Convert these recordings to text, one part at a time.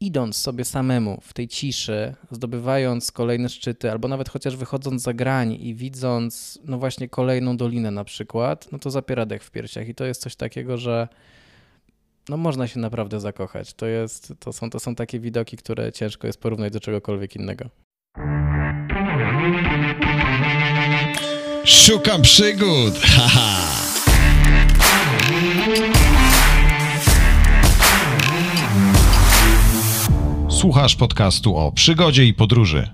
idąc sobie samemu w tej ciszy, zdobywając kolejne szczyty, albo nawet chociaż wychodząc za grań i widząc, no właśnie, kolejną dolinę na przykład, no to zapiera dech w piersiach. I to jest coś takiego, że no można się naprawdę zakochać. To, jest, to, są, to są takie widoki, które ciężko jest porównać do czegokolwiek innego. Szukam przygód! Haha! Słuchasz podcastu o przygodzie i podróży.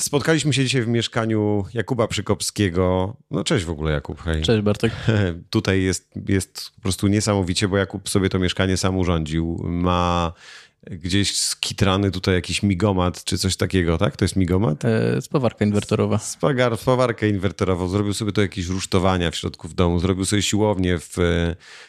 Spotkaliśmy się dzisiaj w mieszkaniu Jakuba Przykopskiego. No cześć w ogóle Jakub, hej. Cześć Bartek. Tutaj jest, jest po prostu niesamowicie, bo Jakub sobie to mieszkanie sam urządził. Ma gdzieś skitrany tutaj jakiś migomat, czy coś takiego, tak? To jest migomat? E, spawarka inwertorowa. Spagar, spawarkę inwertorową. Zrobił sobie to jakieś rusztowania w środku w domu. Zrobił sobie siłownię w,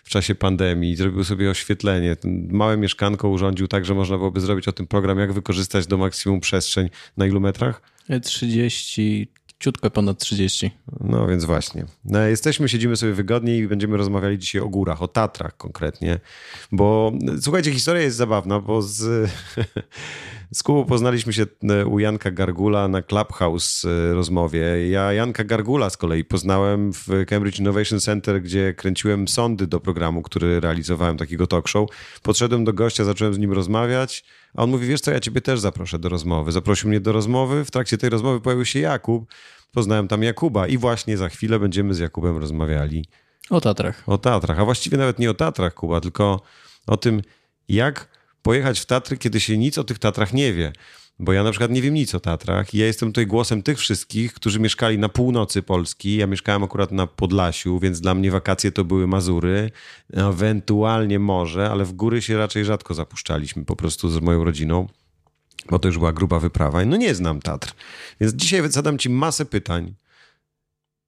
w czasie pandemii. Zrobił sobie oświetlenie. Małe mieszkanko urządził tak, że można byłoby zrobić o tym program, jak wykorzystać do maksimum przestrzeń. Na ilu metrach? 30, ciutko ponad 30. No więc właśnie. No, jesteśmy, siedzimy sobie wygodnie i będziemy rozmawiali dzisiaj o górach, o Tatrach konkretnie. Bo słuchajcie, historia jest zabawna, bo z, z Kubą poznaliśmy się e, u Janka Gargula na Clubhouse e, rozmowie. Ja Janka Gargula z kolei poznałem w Cambridge Innovation Center, gdzie kręciłem sondy do programu, który realizowałem, takiego talk show. Podszedłem do gościa, zacząłem z nim rozmawiać, a on mówi, wiesz co, ja ciebie też zaproszę do rozmowy. Zaprosił mnie do rozmowy, w trakcie tej rozmowy pojawił się Jakub, poznałem tam Jakuba i właśnie za chwilę będziemy z Jakubem rozmawiali. O Tatrach. O Tatrach, a właściwie nawet nie o Tatrach, Kuba, tylko o tym, jak pojechać w Tatry, kiedy się nic o tych Tatrach nie wie. Bo ja na przykład nie wiem nic o Tatrach i ja jestem tutaj głosem tych wszystkich, którzy mieszkali na północy Polski. Ja mieszkałem akurat na Podlasiu, więc dla mnie wakacje to były Mazury, ewentualnie morze, ale w góry się raczej rzadko zapuszczaliśmy po prostu z moją rodziną, bo to już była gruba wyprawa. No nie znam Tatr. Więc dzisiaj zadam ci masę pytań.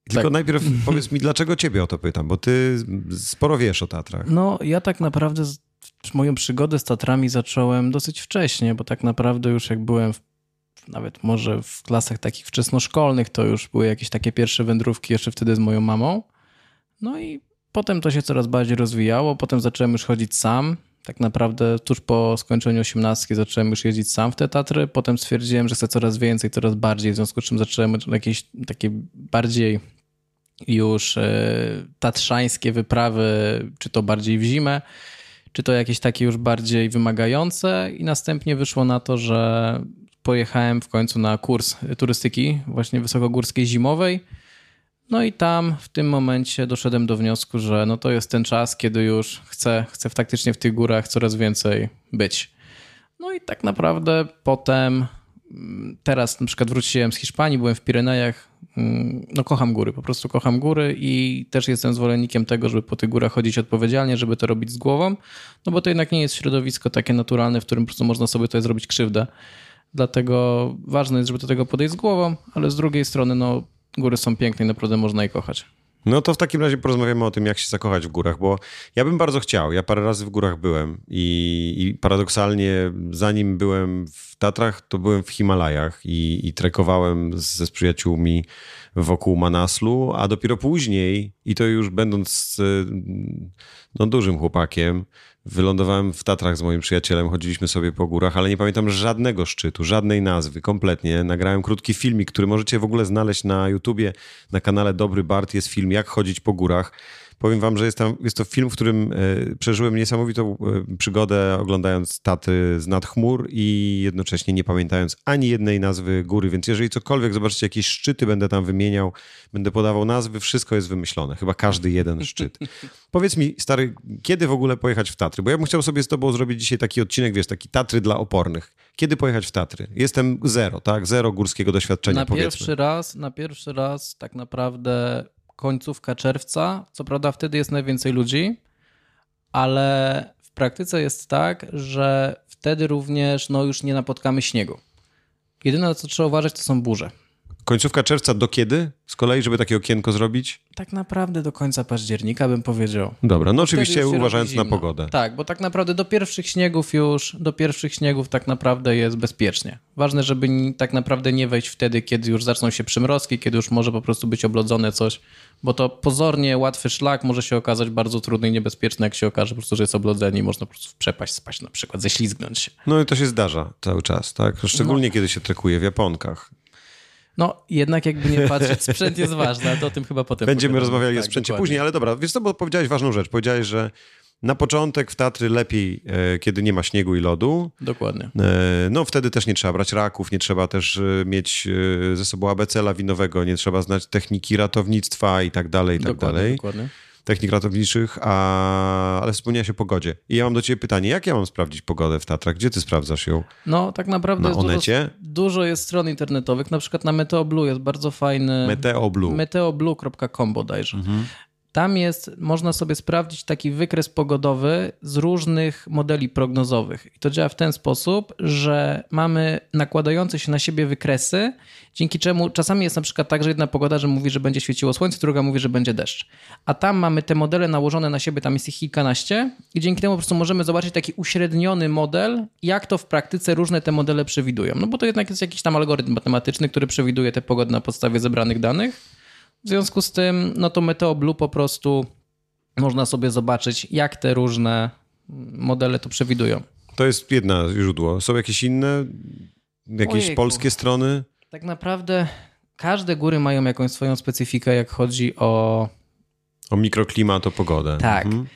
Tylko tak. najpierw powiedz mi, dlaczego ciebie o to pytam, bo ty sporo wiesz o Tatrach. No, ja tak naprawdę moją przygodę z Tatrami zacząłem dosyć wcześnie, bo tak naprawdę już jak byłem w, nawet może w klasach takich wczesnoszkolnych, to już były jakieś takie pierwsze wędrówki jeszcze wtedy z moją mamą. No i potem to się coraz bardziej rozwijało, potem zacząłem już chodzić sam. Tak naprawdę tuż po skończeniu osiemnastki zacząłem już jeździć sam w te Tatry. Potem stwierdziłem, że chcę coraz więcej, coraz bardziej, w związku z czym zacząłem jakieś takie bardziej już e, tatrzańskie wyprawy, czy to bardziej w zimę, czy to jakieś takie już bardziej wymagające i następnie wyszło na to, że pojechałem w końcu na kurs turystyki właśnie wysokogórskiej zimowej. No i tam w tym momencie doszedłem do wniosku, że no to jest ten czas, kiedy już chcę, chcę faktycznie w tych górach coraz więcej być. No i tak naprawdę potem teraz na przykład wróciłem z Hiszpanii, byłem w Pirenejach, mm, no kocham góry, po prostu kocham góry i też jestem zwolennikiem tego, żeby po tych górach chodzić odpowiedzialnie, żeby to robić z głową, no bo to jednak nie jest środowisko takie naturalne, w którym po prostu można sobie tutaj zrobić krzywdę. Dlatego ważne jest, żeby do tego podejść z głową, ale z drugiej strony, no góry są piękne i naprawdę można je kochać. No to w takim razie porozmawiamy o tym, jak się zakochać w górach, bo ja bym bardzo chciał. Ja parę razy w górach byłem i, i paradoksalnie, zanim byłem w Tatrach, to byłem w Himalajach i, i trekowałem ze z przyjaciółmi wokół Manaslu, a dopiero później, i to już będąc no, dużym chłopakiem, Wylądowałem w Tatrach z moim przyjacielem, chodziliśmy sobie po górach, ale nie pamiętam żadnego szczytu, żadnej nazwy, kompletnie. Nagrałem krótki filmik, który możecie w ogóle znaleźć na YouTubie, na kanale Dobry Bart. Jest film Jak chodzić po górach. Powiem wam, że jest, tam, jest to film, w którym e, przeżyłem niesamowitą e, przygodę oglądając Taty z nad chmur i jednocześnie nie pamiętając ani jednej nazwy góry, więc jeżeli cokolwiek, zobaczycie jakieś szczyty będę tam wymieniał, będę podawał nazwy, wszystko jest wymyślone, chyba każdy jeden szczyt. Powiedz mi, stary, kiedy w ogóle pojechać w Tatry? Bo ja bym chciał sobie z tobą zrobić dzisiaj taki odcinek, wiesz, taki Tatry dla opornych. Kiedy pojechać w Tatry? Jestem zero, tak? Zero górskiego doświadczenia, na powiedzmy. Pierwszy raz, na pierwszy raz tak naprawdę końcówka czerwca. Co prawda wtedy jest najwięcej ludzi, ale w praktyce jest tak, że wtedy również no, już nie napotkamy śniegu. Jedyne, co trzeba uważać, to są burze. Końcówka czerwca do kiedy? Z kolei, żeby takie okienko zrobić? Tak naprawdę do końca października bym powiedział. Dobra, no oczywiście uważając na pogodę. Tak, bo tak naprawdę do pierwszych śniegów już, do pierwszych śniegów tak naprawdę jest bezpiecznie. Ważne, żeby tak naprawdę nie wejść wtedy, kiedy już zaczną się przymrozki, kiedy już może po prostu być oblodzone coś, bo to pozornie łatwy szlak może się okazać bardzo trudny i niebezpieczny, jak się okaże po prostu, że jest oblodzenie i można po prostu w przepaść spaść na przykład, ześlizgnąć się. No i to się zdarza cały czas, tak? No. Szczególnie kiedy się trekuje w Japonkach. No, jednak jakby nie patrzeć, sprzęt jest ważny, to o tym chyba potem Będziemy pogadamy. rozmawiali o Tak, sprzęcie dokładnie. później, ale dobra, wiesz co, bo powiedziałeś ważną rzecz. Powiedziałeś, że na początek w Tatry lepiej, e, kiedy nie ma śniegu i lodu. Dokładnie. E, No wtedy też nie trzeba brać raków, nie trzeba też e, mieć e, ze sobą ABC lawinowego, nie trzeba znać techniki ratownictwa i tak dalej, i tak dokładnie, dalej. dokładnie. Technik ratowniczych, a... ale wspomniałeś o pogodzie. I ja mam do ciebie pytanie, jak ja mam sprawdzić pogodę w Tatrach? Gdzie ty sprawdzasz ją? No, tak naprawdę Na jest dużo, Onecie? dużo jest stron internetowych, na przykład na Meteoblue jest bardzo fajny... Meteo Blue. meteoblue.com bodajże. Mhm. Tam jest, można sobie sprawdzić taki wykres pogodowy z różnych modeli prognozowych. I to działa w ten sposób, że mamy nakładające się na siebie wykresy, dzięki czemu czasami jest na przykład tak, że jedna pogoda, że mówi, że będzie świeciło słońce, druga mówi, że będzie deszcz. A tam mamy te modele nałożone na siebie, tam jest ich kilkanaście i dzięki temu po prostu możemy zobaczyć taki uśredniony model, jak to w praktyce różne te modele przewidują. No bo to jednak jest jakiś tam algorytm matematyczny, który przewiduje te pogody na podstawie zebranych danych. W związku z tym, no to Meteo Blue po prostu można sobie zobaczyć, jak te różne modele to przewidują. To jest jedna źródło. Są jakieś inne? Jakieś Ojejku. polskie strony? Tak naprawdę każde góry mają jakąś swoją specyfikę, jak chodzi o. O mikroklimat, o pogodę. Tak. Mhm.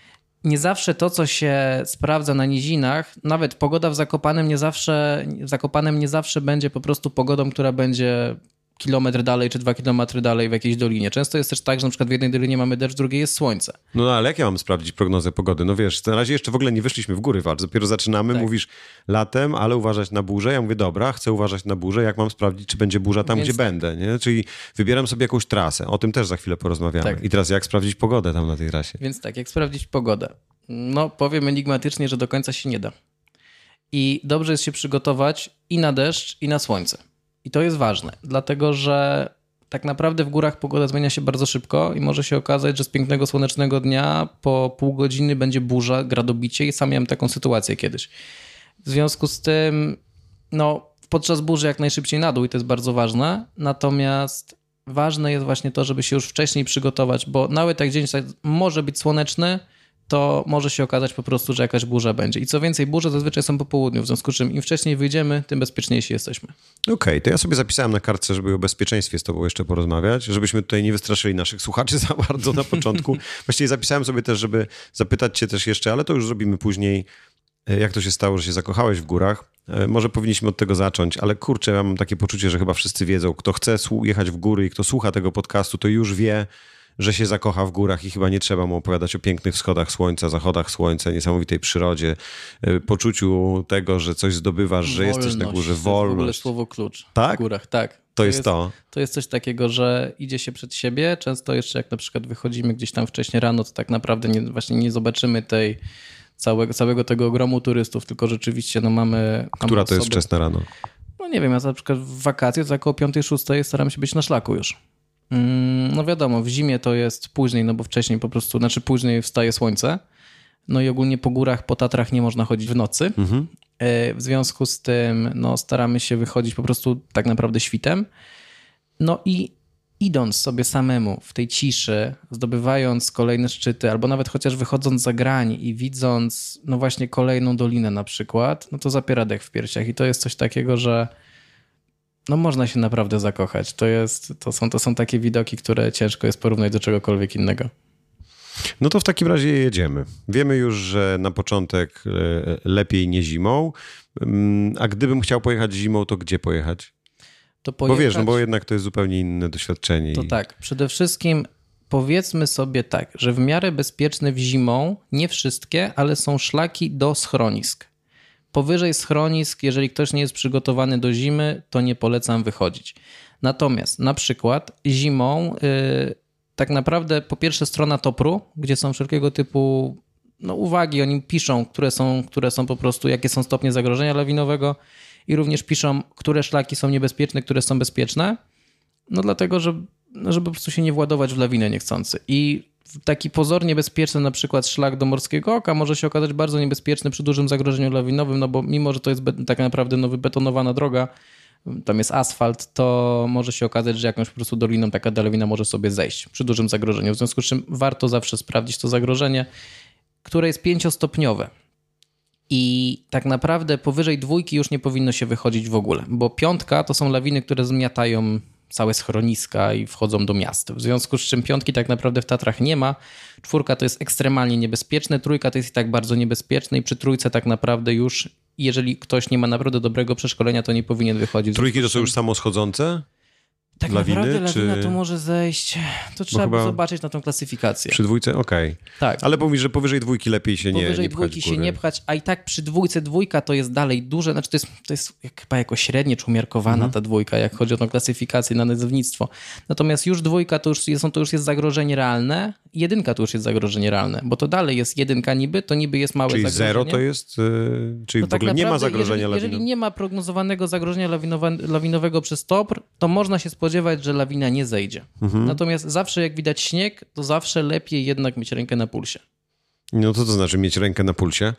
Nie zawsze to, co się sprawdza na nizinach, nawet pogoda w Zakopanem nie zawsze, w Zakopanem nie zawsze będzie po prostu pogodą, która będzie kilometr dalej czy dwa kilometry dalej w jakiejś dolinie. Często jest też tak, że na przykład w jednej dolinie mamy deszcz, w drugiej jest słońce. No, no ale jak ja mam sprawdzić prognozę pogody? No wiesz, na razie jeszcze w ogóle nie wyszliśmy w góry, walcz. Dopiero zaczynamy, Tak. mówisz latem, ale uważać na burzę. Ja mówię, dobra, chcę uważać na burzę. Jak mam sprawdzić, czy będzie burza tam, Więc gdzie tak. będę, nie? Czyli wybieram sobie jakąś trasę. O tym też za chwilę porozmawiamy. Tak. I teraz jak sprawdzić pogodę tam na tej trasie? Więc tak, jak sprawdzić pogodę? No, powiem enigmatycznie, że do końca się nie da. I dobrze jest się przygotować i na deszcz, i na słońce. I to jest ważne, dlatego że tak naprawdę w górach pogoda zmienia się bardzo szybko i może się okazać, że z pięknego słonecznego dnia po pół godziny będzie burza, gradobicie i sam miałem taką sytuację kiedyś. W związku z tym, no, podczas burzy jak najszybciej na dół i to jest bardzo ważne. Natomiast ważne jest właśnie to, żeby się już wcześniej przygotować, bo nawet jak dzień może być słoneczny, to może się okazać po prostu, że jakaś burza będzie. I co więcej, burze zazwyczaj są po południu, w związku z czym im wcześniej wyjdziemy, tym bezpieczniejsi jesteśmy. Okej, to ja sobie zapisałem na kartce, żeby o bezpieczeństwie z tobą jeszcze porozmawiać, żebyśmy tutaj nie wystraszyli naszych słuchaczy za bardzo na początku. Właściwie zapisałem sobie też, żeby zapytać cię też jeszcze, ale to już zrobimy później, e, jak to się stało, że się zakochałeś w górach. E, Może powinniśmy od tego zacząć, ale kurczę, ja mam takie poczucie, że chyba wszyscy wiedzą, kto chce jechać w góry i kto słucha tego podcastu, to już wie, że się zakocha w górach i chyba nie trzeba mu opowiadać o pięknych wschodach słońca, zachodach słońca, niesamowitej przyrodzie, e, poczuciu tego, że coś zdobywasz, że jesteś na Wolność, górze, To jest w ogóle wolność. słowo klucz Tak? w górach, tak. To jest to. To jest coś takiego, że idzie się przed siebie. Często jeszcze jak na przykład wychodzimy gdzieś tam wcześniej rano, to tak naprawdę nie, właśnie nie zobaczymy tej całego, całego tego ogromu turystów, tylko rzeczywiście no mamy... Która to jest wczesna rano? No nie wiem, ja na przykład w wakacje to około 5-6 staram się być na szlaku już. Mm, No wiadomo, w zimie to jest później, no bo wcześniej po prostu, znaczy później wstaje słońce. No i ogólnie po górach, po Tatrach nie można chodzić w nocy. E, W związku z tym no, staramy się wychodzić po prostu tak naprawdę świtem. No i idąc sobie samemu w tej ciszy, zdobywając kolejne szczyty, albo nawet chociaż wychodząc za grań i widząc, no właśnie kolejną dolinę na przykład, no to zapiera dech w piersiach. I to jest coś takiego, że no można się naprawdę zakochać. To, jest, to, są, to są takie widoki, które ciężko jest porównać do czegokolwiek innego. No to w takim razie jedziemy. Wiemy już, że na początek e, lepiej nie zimą. Mm, A gdybym chciał pojechać zimą, to gdzie pojechać? To Bo pojechać, wiesz, no bo jednak to jest zupełnie inne doświadczenie. To i- tak, przede wszystkim powiedzmy sobie tak, że w miarę bezpieczne w zimą, nie wszystkie, ale są szlaki do schronisk. Powyżej schronisk, jeżeli ktoś nie jest przygotowany do zimy, to nie polecam wychodzić. Natomiast na przykład zimą, yy, tak naprawdę po pierwsze strona Topru, gdzie są wszelkiego typu no, uwagi, oni piszą, które są, które są po prostu, jakie są stopnie zagrożenia lawinowego i również piszą, które szlaki są niebezpieczne, które są bezpieczne. No dlatego, że, żeby po prostu się nie władować w lawinę niechcący. I taki pozornie bezpieczny na przykład szlak do Morskiego Oka może się okazać bardzo niebezpieczny przy dużym zagrożeniu lawinowym, no bo mimo, że to jest tak naprawdę no, wybetonowana droga, tam jest asfalt, to może się okazać, że jakąś po prostu doliną taka lawina może sobie zejść przy dużym zagrożeniu. W związku z czym warto zawsze sprawdzić to zagrożenie, które jest pięciostopniowe. I tak naprawdę powyżej dwójki już nie powinno się wychodzić w ogóle, bo piątka to są lawiny, które zmiatają całe schroniska i wchodzą do miast. W związku z czym piątki tak naprawdę w Tatrach nie ma. Czwórka to jest ekstremalnie niebezpieczne, trójka to jest i tak bardzo niebezpieczne i przy trójce tak naprawdę już, jeżeli ktoś nie ma naprawdę dobrego przeszkolenia, to nie powinien wychodzić. Trójki to są już samoschodzące? Tak lawiny, naprawdę lawina czy... to może zejść. To trzeba by zobaczyć na tą klasyfikację. Przy dwójce? Okej. Okay. Tak. Ale mówisz, że powyżej dwójki lepiej się nie, powyżej nie pchać dwójki się nie pchać, a i tak przy dwójce dwójka to jest dalej duże, znaczy to jest, to jest chyba jako średnie czy umiarkowana mhm. ta dwójka, jak chodzi o tą klasyfikację na nazewnictwo. Natomiast już dwójka to już, są, to już jest zagrożenie realne, jedynka to już jest zagrożenie realne, bo to dalej jest jedynka niby, to niby jest małe czyli zagrożenie. Czyli zero to jest, yy, czyli no w tak ogóle nie ma zagrożenia jeżeli, jeżeli nie ma prognozowanego zagrożenia lawinowego przez TOPR, to można się spodziewać, że lawina nie zejdzie. Mhm. Natomiast zawsze jak widać śnieg, to zawsze lepiej jednak mieć rękę na pulsie. No to co znaczy mieć rękę na pulsie?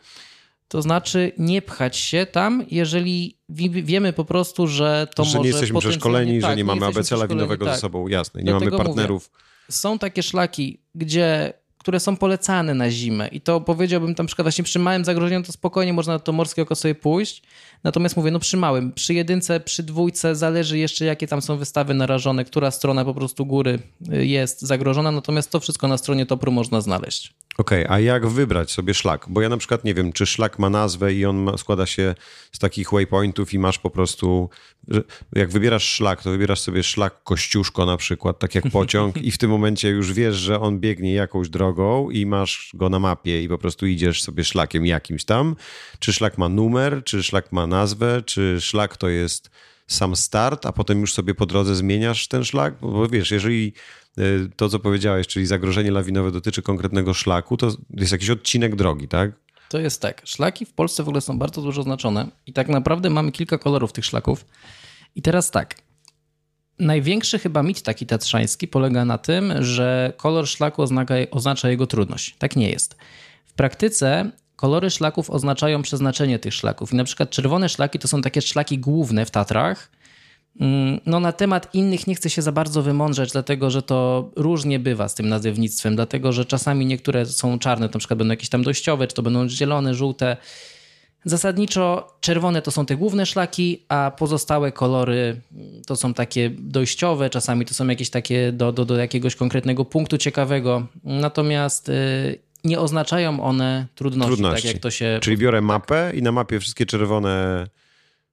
To znaczy nie pchać się tam, jeżeli wiemy po prostu, że to że może... Że nie jesteśmy przeszkoleni, tak, że nie, mamy ABC lawinowego tak. ze sobą, jasne. Nie mamy partnerów. Mówię, są takie szlaki, gdzie które są polecane na zimę. I to powiedziałbym tam, przykład właśnie przy małym zagrożeniu to spokojnie można na to morskie oko sobie pójść. Natomiast mówię, no przy małym, przy jedynce, przy dwójce zależy jeszcze jakie tam są wystawy narażone, która strona po prostu góry y, jest zagrożona. Natomiast to wszystko na stronie Topru można znaleźć. Okej, okay, a jak wybrać sobie szlak? Bo ja na przykład nie wiem, czy szlak ma nazwę i on ma, składa się z takich waypointów i masz po prostu, jak wybierasz szlak, to wybierasz sobie szlak Kościuszko na przykład, tak jak pociąg i w tym momencie już wiesz, że on biegnie jakąś drogą i masz go na mapie i po prostu idziesz sobie szlakiem jakimś tam. Czy szlak ma numer, czy szlak ma nazwę, czy szlak to jest sam start, a potem już sobie po drodze zmieniasz ten szlak? Bo wiesz, jeżeli to, co powiedziałeś, czyli zagrożenie lawinowe dotyczy konkretnego szlaku, to jest jakiś odcinek drogi, tak? To jest tak. Szlaki w Polsce w ogóle są bardzo dużo oznaczone i tak naprawdę mamy kilka kolorów tych szlaków. I teraz tak. Największy chyba mit taki tatrzański polega na tym, że kolor szlaku oznacza, jego trudność. Tak nie jest. W praktyce kolory szlaków oznaczają przeznaczenie tych szlaków. I na przykład czerwone szlaki to są takie szlaki główne w Tatrach, no na temat innych nie chcę się za bardzo wymądrzeć, dlatego że to różnie bywa z tym nazewnictwem, dlatego że czasami niektóre są czarne, na przykład będą jakieś tam dojściowe, czy to będą zielone, żółte. Zasadniczo czerwone to są te główne szlaki, a pozostałe kolory to są takie dojściowe, czasami to są jakieś takie do, do, do jakiegoś konkretnego punktu ciekawego. Natomiast y, nie oznaczają one trudności, trudności. tak jak to się... Czyli biorę mapę i na mapie wszystkie czerwone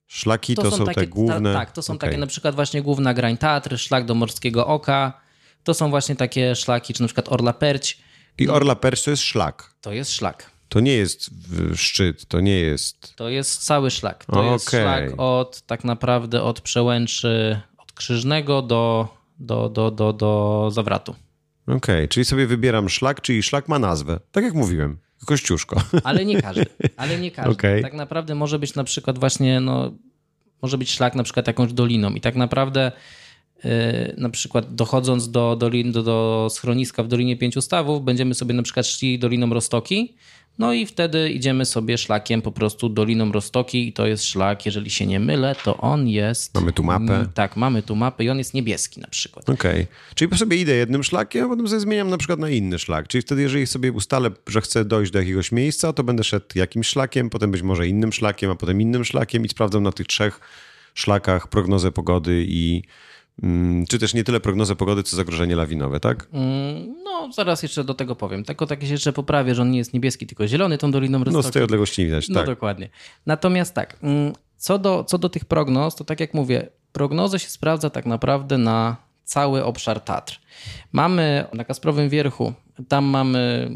Szlaki to, to są, takie, te główne. Ta, tak, to są okay. takie na przykład właśnie główna grań Tatry, szlak do Morskiego Oka. To są właśnie takie szlaki, czy na przykład Orla Perć. I Orla Perć to jest szlak. To jest szlak. To nie jest szczyt, to nie jest. To jest cały szlak. To okay. jest szlak od tak naprawdę od przełęczy od Krzyżnego do, do, do, do, do Zawratu. Okej, okay. czyli sobie wybieram szlak, czyli szlak ma nazwę. Tak jak mówiłem. Kościuszko. Ale nie każdy. Ale nie każdy. Okay. Tak naprawdę może być na przykład właśnie, no, może być szlak na przykład jakąś doliną i tak naprawdę yy, na przykład dochodząc do, dolin, do, do schroniska w Dolinie Pięciu Stawów, będziemy sobie na przykład szli Doliną Rostoki, no i wtedy idziemy sobie szlakiem po prostu Doliną Rostoki i to jest szlak, jeżeli się nie mylę, to on jest... Mamy tu mapę. Mm, tak, mamy tu mapę i on jest niebieski na przykład. Okej, okay. czyli sobie idę jednym szlakiem, a potem sobie zmieniam na przykład na inny szlak. Czyli wtedy, jeżeli sobie ustalę, że chcę dojść do jakiegoś miejsca, to będę szedł jakimś szlakiem, potem być może innym szlakiem, a potem innym szlakiem i sprawdzam na tych trzech szlakach prognozę pogody i czy też nie tyle prognozę pogody, co zagrożenie lawinowe, tak? Mm, no, zaraz jeszcze do tego powiem. Tylko tak się jeszcze poprawię, że on nie jest niebieski, tylko zielony tą doliną Rostoki. No, z tej odległości nie widać, no, tak. No, dokładnie. Natomiast tak, mm, co do, co do tych prognoz, to tak jak mówię, prognozę się sprawdza tak naprawdę na cały obszar Tatr. Mamy na Kasprowym Wierchu, tam mamy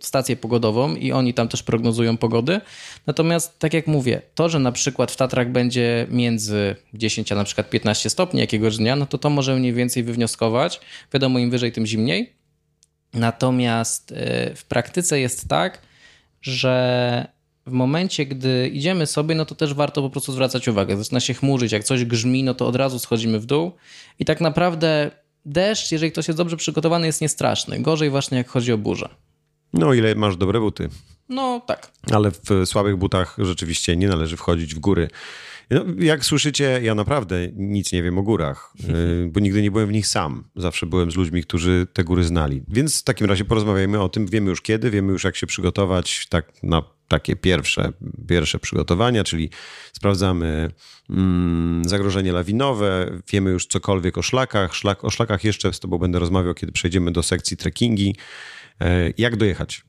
stację pogodową i oni tam też prognozują pogody. Natomiast tak jak mówię, to, że na przykład w Tatrach będzie między 10 a na przykład 15 stopni jakiegoś dnia, no to to możemy mniej więcej wywnioskować. Wiadomo, im wyżej, tym zimniej. Natomiast e, w praktyce jest tak, że w momencie, gdy idziemy sobie, no to też warto po prostu zwracać uwagę. Zaczyna się chmurzyć, jak coś grzmi, no to od razu schodzimy w dół. I tak naprawdę deszcz, jeżeli ktoś jest dobrze przygotowany, jest niestraszny. Gorzej właśnie jak chodzi o burzę. No, ile masz dobre buty. No tak. Ale w słabych butach rzeczywiście nie należy wchodzić w góry. No, jak słyszycie, ja naprawdę nic nie wiem o górach, y, bo nigdy nie byłem w nich sam. Zawsze byłem z ludźmi, którzy te góry znali. Więc w takim razie porozmawiajmy o tym. Wiemy już kiedy, wiemy już jak się przygotować tak na takie pierwsze, pierwsze przygotowania, czyli sprawdzamy mm, zagrożenie lawinowe, wiemy już cokolwiek o szlakach. Szlak, o szlakach jeszcze z tobą będę rozmawiał, kiedy przejdziemy do sekcji trekkingi. E, jak dojechać?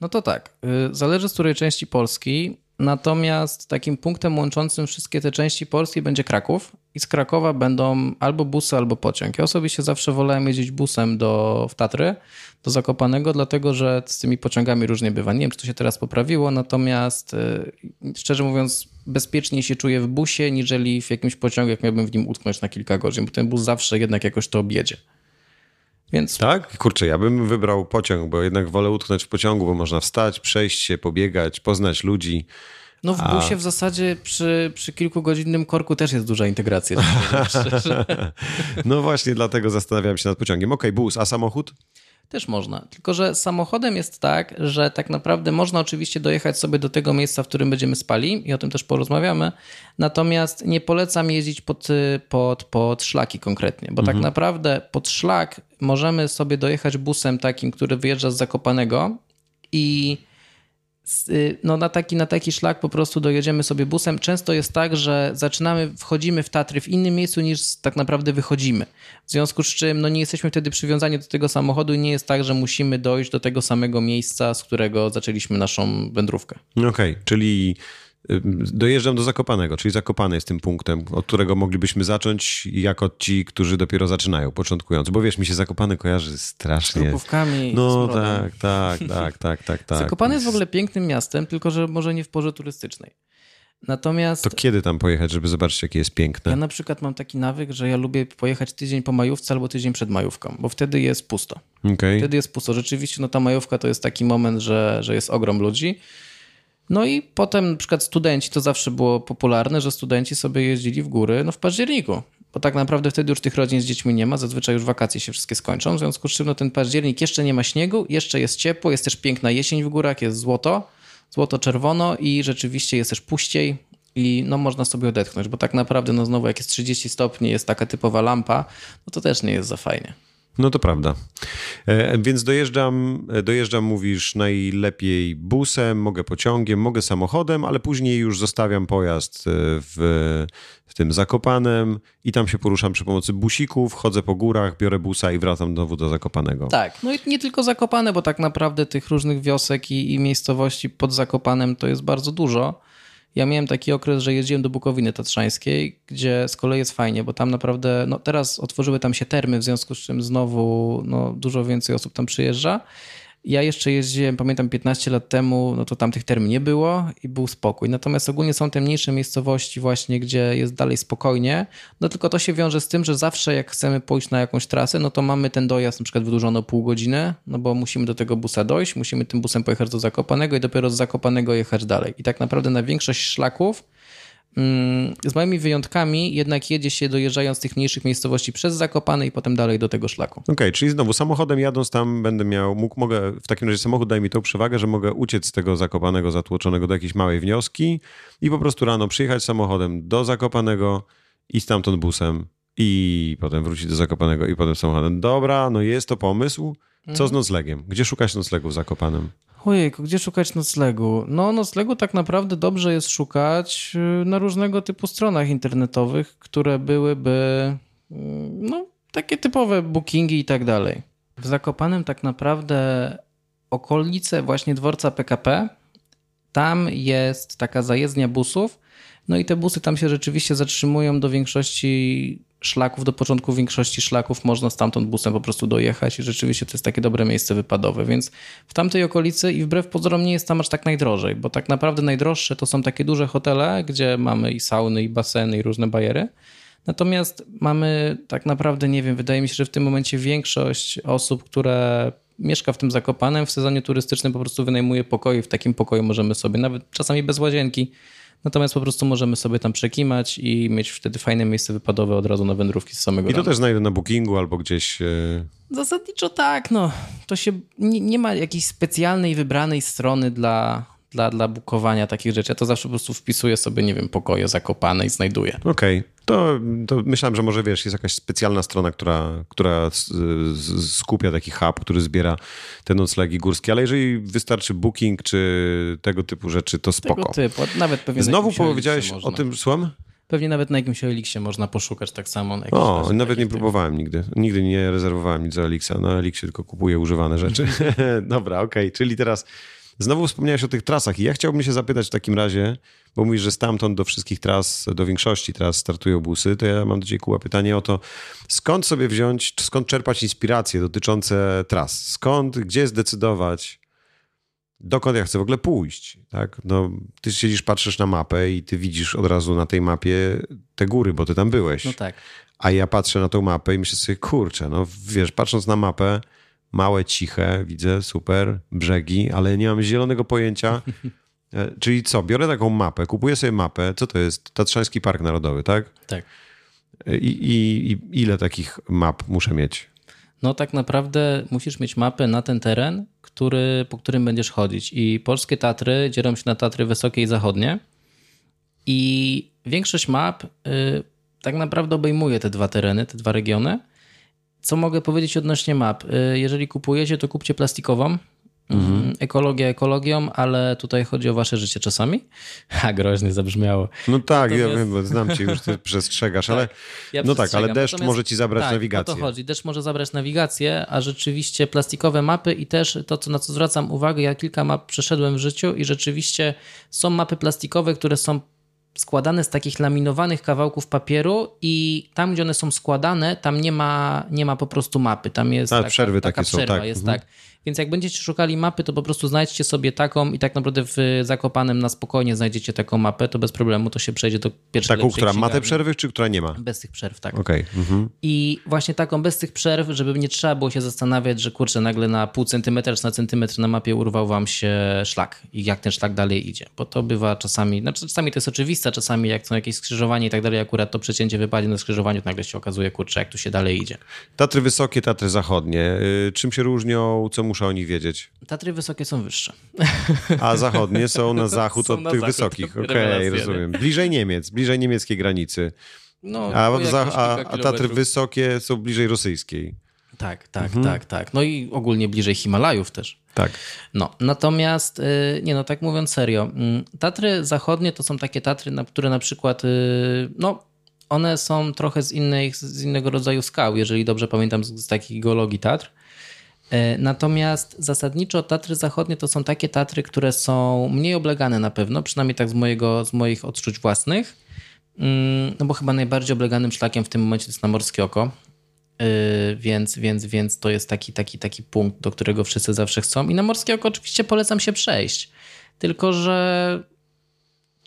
No to tak, y, zależy z której części Polski. Natomiast takim punktem łączącym wszystkie te części Polski będzie Kraków i z Krakowa będą albo busy, albo pociąg. Ja osobiście zawsze wolałem jeździć busem do, w Tatry, do Zakopanego, dlatego że z tymi pociągami różnie bywa. Nie wiem, czy to się teraz poprawiło, natomiast yy, szczerze mówiąc bezpieczniej się czuję w busie, niżeli w jakimś pociągu, jak miałbym w nim utknąć na kilka godzin, bo ten bus zawsze jednak jakoś to objedzie. Więc... Tak? Kurczę, ja bym wybrał pociąg, bo jednak wolę utknąć w pociągu, bo można wstać, przejść się, pobiegać, poznać ludzi. No w busie A... w zasadzie przy, przy kilkugodzinnym korku też jest duża integracja. no właśnie, dlatego zastanawiam się nad pociągiem. Okej, okay, bus, a samochód? Też można. Tylko, że samochodem jest tak, że tak naprawdę można oczywiście dojechać sobie do tego miejsca, w którym będziemy spali i o tym też porozmawiamy. Natomiast nie polecam jeździć pod, pod, pod szlaki konkretnie, bo tak mhm. tak naprawdę pod szlak możemy sobie dojechać busem takim, który wyjeżdża z Zakopanego i Y, no na, taki, na taki szlak po prostu dojedziemy sobie busem. Często jest tak, że zaczynamy, wchodzimy w Tatry w innym miejscu niż tak naprawdę wychodzimy. W związku z czym no nie jesteśmy wtedy przywiązani do tego samochodu i nie jest tak, że musimy dojść do tego samego miejsca, z którego zaczęliśmy naszą wędrówkę. Okej, okay, czyli Dojeżdżam do Zakopanego, czyli Zakopane jest tym punktem, od którego moglibyśmy zacząć jako ci, którzy dopiero zaczynają, początkując. Bo wiesz, mi się Zakopane kojarzy strasznie. Z grupówkami. No tak, tak, tak, tak, tak, tak. Zakopane jest w ogóle pięknym miastem, tylko że może nie w porze turystycznej. Natomiast. To kiedy tam pojechać, żeby zobaczyć, jakie jest piękne? Ja na przykład mam taki nawyk, że ja lubię pojechać tydzień po majówce albo tydzień przed majówką, bo wtedy jest pusto. Okay. Wtedy jest pusto. Rzeczywiście, no ta majówka to jest taki moment, że, że jest ogrom ludzi. No i potem na przykład studenci, to zawsze było popularne, że studenci sobie jeździli w góry no w październiku, bo tak naprawdę wtedy już tych rodzin z dziećmi nie ma, zazwyczaj już wakacje się wszystkie skończą, w związku z czym no ten październik jeszcze nie ma śniegu, jeszcze jest ciepło, jest też piękna jesień w górach, jest złoto, złoto-czerwono i rzeczywiście jest też puściej i no można sobie odetchnąć, bo tak naprawdę no znowu jak jest 30 stopni, jest taka typowa lampa, no to też nie jest za fajnie. No to prawda. E, więc dojeżdżam, e, dojeżdżam, mówisz, najlepiej busem, mogę pociągiem, mogę samochodem, ale później już zostawiam pojazd e, w, w tym Zakopanem i tam się poruszam przy pomocy busików, chodzę po górach, biorę busa i wracam znowu do Zakopanego. Tak, no i nie tylko Zakopane, bo tak naprawdę tych różnych wiosek i, i miejscowości pod Zakopanem to jest bardzo dużo. Ja miałem taki okres, że jeździłem do Bukowiny Tatrzańskiej, gdzie z kolei jest fajnie, bo tam naprawdę, no teraz otworzyły tam się termy, w związku z czym znowu no, dużo więcej osób tam przyjeżdża. Ja jeszcze jeździłem, pamiętam 15 lat temu, no to tam tych term nie było i był spokój. Natomiast ogólnie są te mniejsze miejscowości właśnie, gdzie jest dalej spokojnie. No tylko to się wiąże z tym, że zawsze jak chcemy pójść na jakąś trasę, no to mamy ten dojazd na przykład wydłużony o pół godziny, no bo musimy do tego busa dojść, musimy tym busem pojechać do Zakopanego i dopiero z Zakopanego jechać dalej. I tak naprawdę na większość szlaków z moimi wyjątkami jednak jedzie się dojeżdżając z tych mniejszych miejscowości przez Zakopane i potem dalej do tego szlaku. Okej, okay, czyli znowu samochodem jadąc tam będę miał, mógł, mogę, w takim razie samochód daje mi tą przewagę, że mogę uciec z tego Zakopanego zatłoczonego do jakiejś małej wnioski i po prostu rano przyjechać samochodem do Zakopanego i stamtąd busem i potem wrócić do Zakopanego i potem samochodem. Dobra, no jest to pomysł. Co z mhm. noclegiem? Gdzie szukać noclegu w Zakopanem? Ojejku, gdzie szukać noclegu? No, noclegu tak naprawdę dobrze jest szukać y, na różnego typu stronach internetowych, które byłyby y, no, takie typowe bookingi i tak dalej. W Zakopanem tak naprawdę okolice właśnie dworca PKP, tam jest taka zajezdnia busów, no i te busy tam się rzeczywiście zatrzymują do większości szlaków, do początku większości szlaków można stamtąd busem po prostu dojechać i rzeczywiście to jest takie dobre miejsce wypadowe, więc w tamtej okolicy i wbrew pozorom nie jest tam aż tak najdrożej, bo tak naprawdę najdroższe to są takie duże hotele, gdzie mamy i sauny, i baseny, i różne bajery. Natomiast mamy tak naprawdę, nie wiem, wydaje mi się, że w tym momencie większość osób, które mieszka w tym Zakopanem, w sezonie turystycznym po prostu wynajmuje pokoje. W takim pokoju możemy sobie, nawet czasami bez łazienki, Natomiast po prostu możemy sobie tam przekimać i mieć wtedy fajne miejsce wypadowe od razu na wędrówki z samego I to rana. też znajdę na bookingu albo gdzieś... E... Zasadniczo tak, no. To się nie, nie ma jakiejś specjalnej, wybranej strony dla, dla, dla bukowania takich rzeczy. Ja to zawsze po prostu wpisuję sobie, nie wiem, pokoje zakopane i znajduję. Okej, okay. to, to myślałem, że może wiesz, jest jakaś specjalna strona, która, która skupia taki hub, który zbiera te noclegi górskie, ale jeżeli wystarczy booking czy tego typu rzeczy, to spoko. Tego typu, nawet pewnie Znowu powiedziałeś o tym, słucham? Pewnie nawet na jakimś Elixie można poszukać tak samo. o, nawet nie próbowałem nigdy. Nigdy nie rezerwowałem nic za Elixa. Na Elixie tylko kupuję używane rzeczy. Dobra, okej. Okay. Czyli teraz Znowu wspomniałeś o tych trasach i ja chciałbym się zapytać w takim razie, bo mówisz, że stamtąd do wszystkich tras, do większości tras startują busy, to ja mam do ciebie Kuba pytanie o to, skąd sobie wziąć, skąd czerpać inspiracje dotyczące tras? Skąd, gdzie zdecydować, dokąd ja chcę w ogóle pójść, tak? No, ty siedzisz, patrzysz na mapę i ty widzisz od razu na tej mapie te góry, bo ty tam byłeś. No tak. A ja patrzę na tą mapę i myślę sobie, kurczę, no wiesz, patrząc na mapę, małe, ciche, widzę, super, brzegi, ale nie mam zielonego pojęcia. E, czyli co, biorę taką mapę, kupuję sobie mapę, co to jest? Tatrzański Park Narodowy, tak? Tak. E, I, i, i ile takich map muszę mieć? No tak naprawdę musisz mieć mapę na ten teren, który, po którym będziesz chodzić. I polskie Tatry dzielą się na Tatry wysokie i zachodnie. I większość map y, tak naprawdę obejmuje te dwa tereny, te dwa regiony. Co mogę powiedzieć odnośnie map? Y, jeżeli kupujecie, to kupcie plastikową. Mhm. Mm, ekologia ekologią, ale tutaj chodzi o wasze życie czasami. Ha, groźnie zabrzmiało. No tak, Natomiast... ja wiem, bo znam cię już, ty przestrzegasz, tak, ale ja no tak, ale deszcz Natomiast, może ci zabrać tak, nawigację. o to chodzi, deszcz może zabrać nawigację, a rzeczywiście plastikowe mapy i też to, co, na co zwracam uwagę, ja kilka map przeszedłem w życiu i rzeczywiście są mapy plastikowe, które są składane z takich laminowanych kawałków papieru i tam, gdzie one są składane, tam nie ma, nie ma po prostu mapy. Tam jest A, taka, przerwy taka takie przerwa, są, tak. jest mhm. tak. Więc jak będziecie szukali mapy, to po prostu znajdźcie sobie taką i tak naprawdę w Zakopanem na spokojnie znajdziecie taką mapę, to bez problemu to się przejdzie do pierwszej Taką, która ma te przerwy, czy która nie ma? Bez tych przerw, tak. Okay. Mhm. I właśnie taką bez tych przerw, żeby nie trzeba było się zastanawiać, że kurczę, nagle na pół centymetra czy na centymetr na mapie urwał wam się szlak i jak ten szlak dalej idzie. Bo to bywa czasami, znaczy czasami to jest oczywiste, czasami jak są jakieś skrzyżowanie i tak dalej, akurat to przecięcie wypadnie na skrzyżowaniu, to nagle się okazuje, kurczę, jak tu się dalej idzie. Tatry wysokie, Tatry zachodnie. Y, czym się różnią, co muszę o nich wiedzieć? Tatry wysokie są wyższe. A zachodnie są na zachód są od tych zachód, wysokich. Okej, okay, rozumiem. Bliżej Niemiec, bliżej niemieckiej granicy. No, a, za, a, a Tatry wysokie są bliżej rosyjskiej. Tak, tak, mhm. tak, tak. No i ogólnie bliżej Himalajów też. Tak. No, natomiast, y, nie no, tak mówiąc serio, mm, Tatry zachodnie to są takie Tatry, które na przykład, y, no, one są trochę z, innych, z innego rodzaju skał, jeżeli dobrze pamiętam, z, z takich geologii Tatr. E, natomiast zasadniczo Tatry Zachodnie to są takie Tatry, które są mniej oblegane na pewno, przynajmniej tak z, mojego, z moich odczuć własnych. Mm, no bo chyba najbardziej obleganym szlakiem w tym momencie jest na Morskie Oko. E, więc, więc, więc to jest taki, taki, taki punkt, do którego wszyscy zawsze chcą. I na Morskie Oko oczywiście polecam się przejść. Tylko, że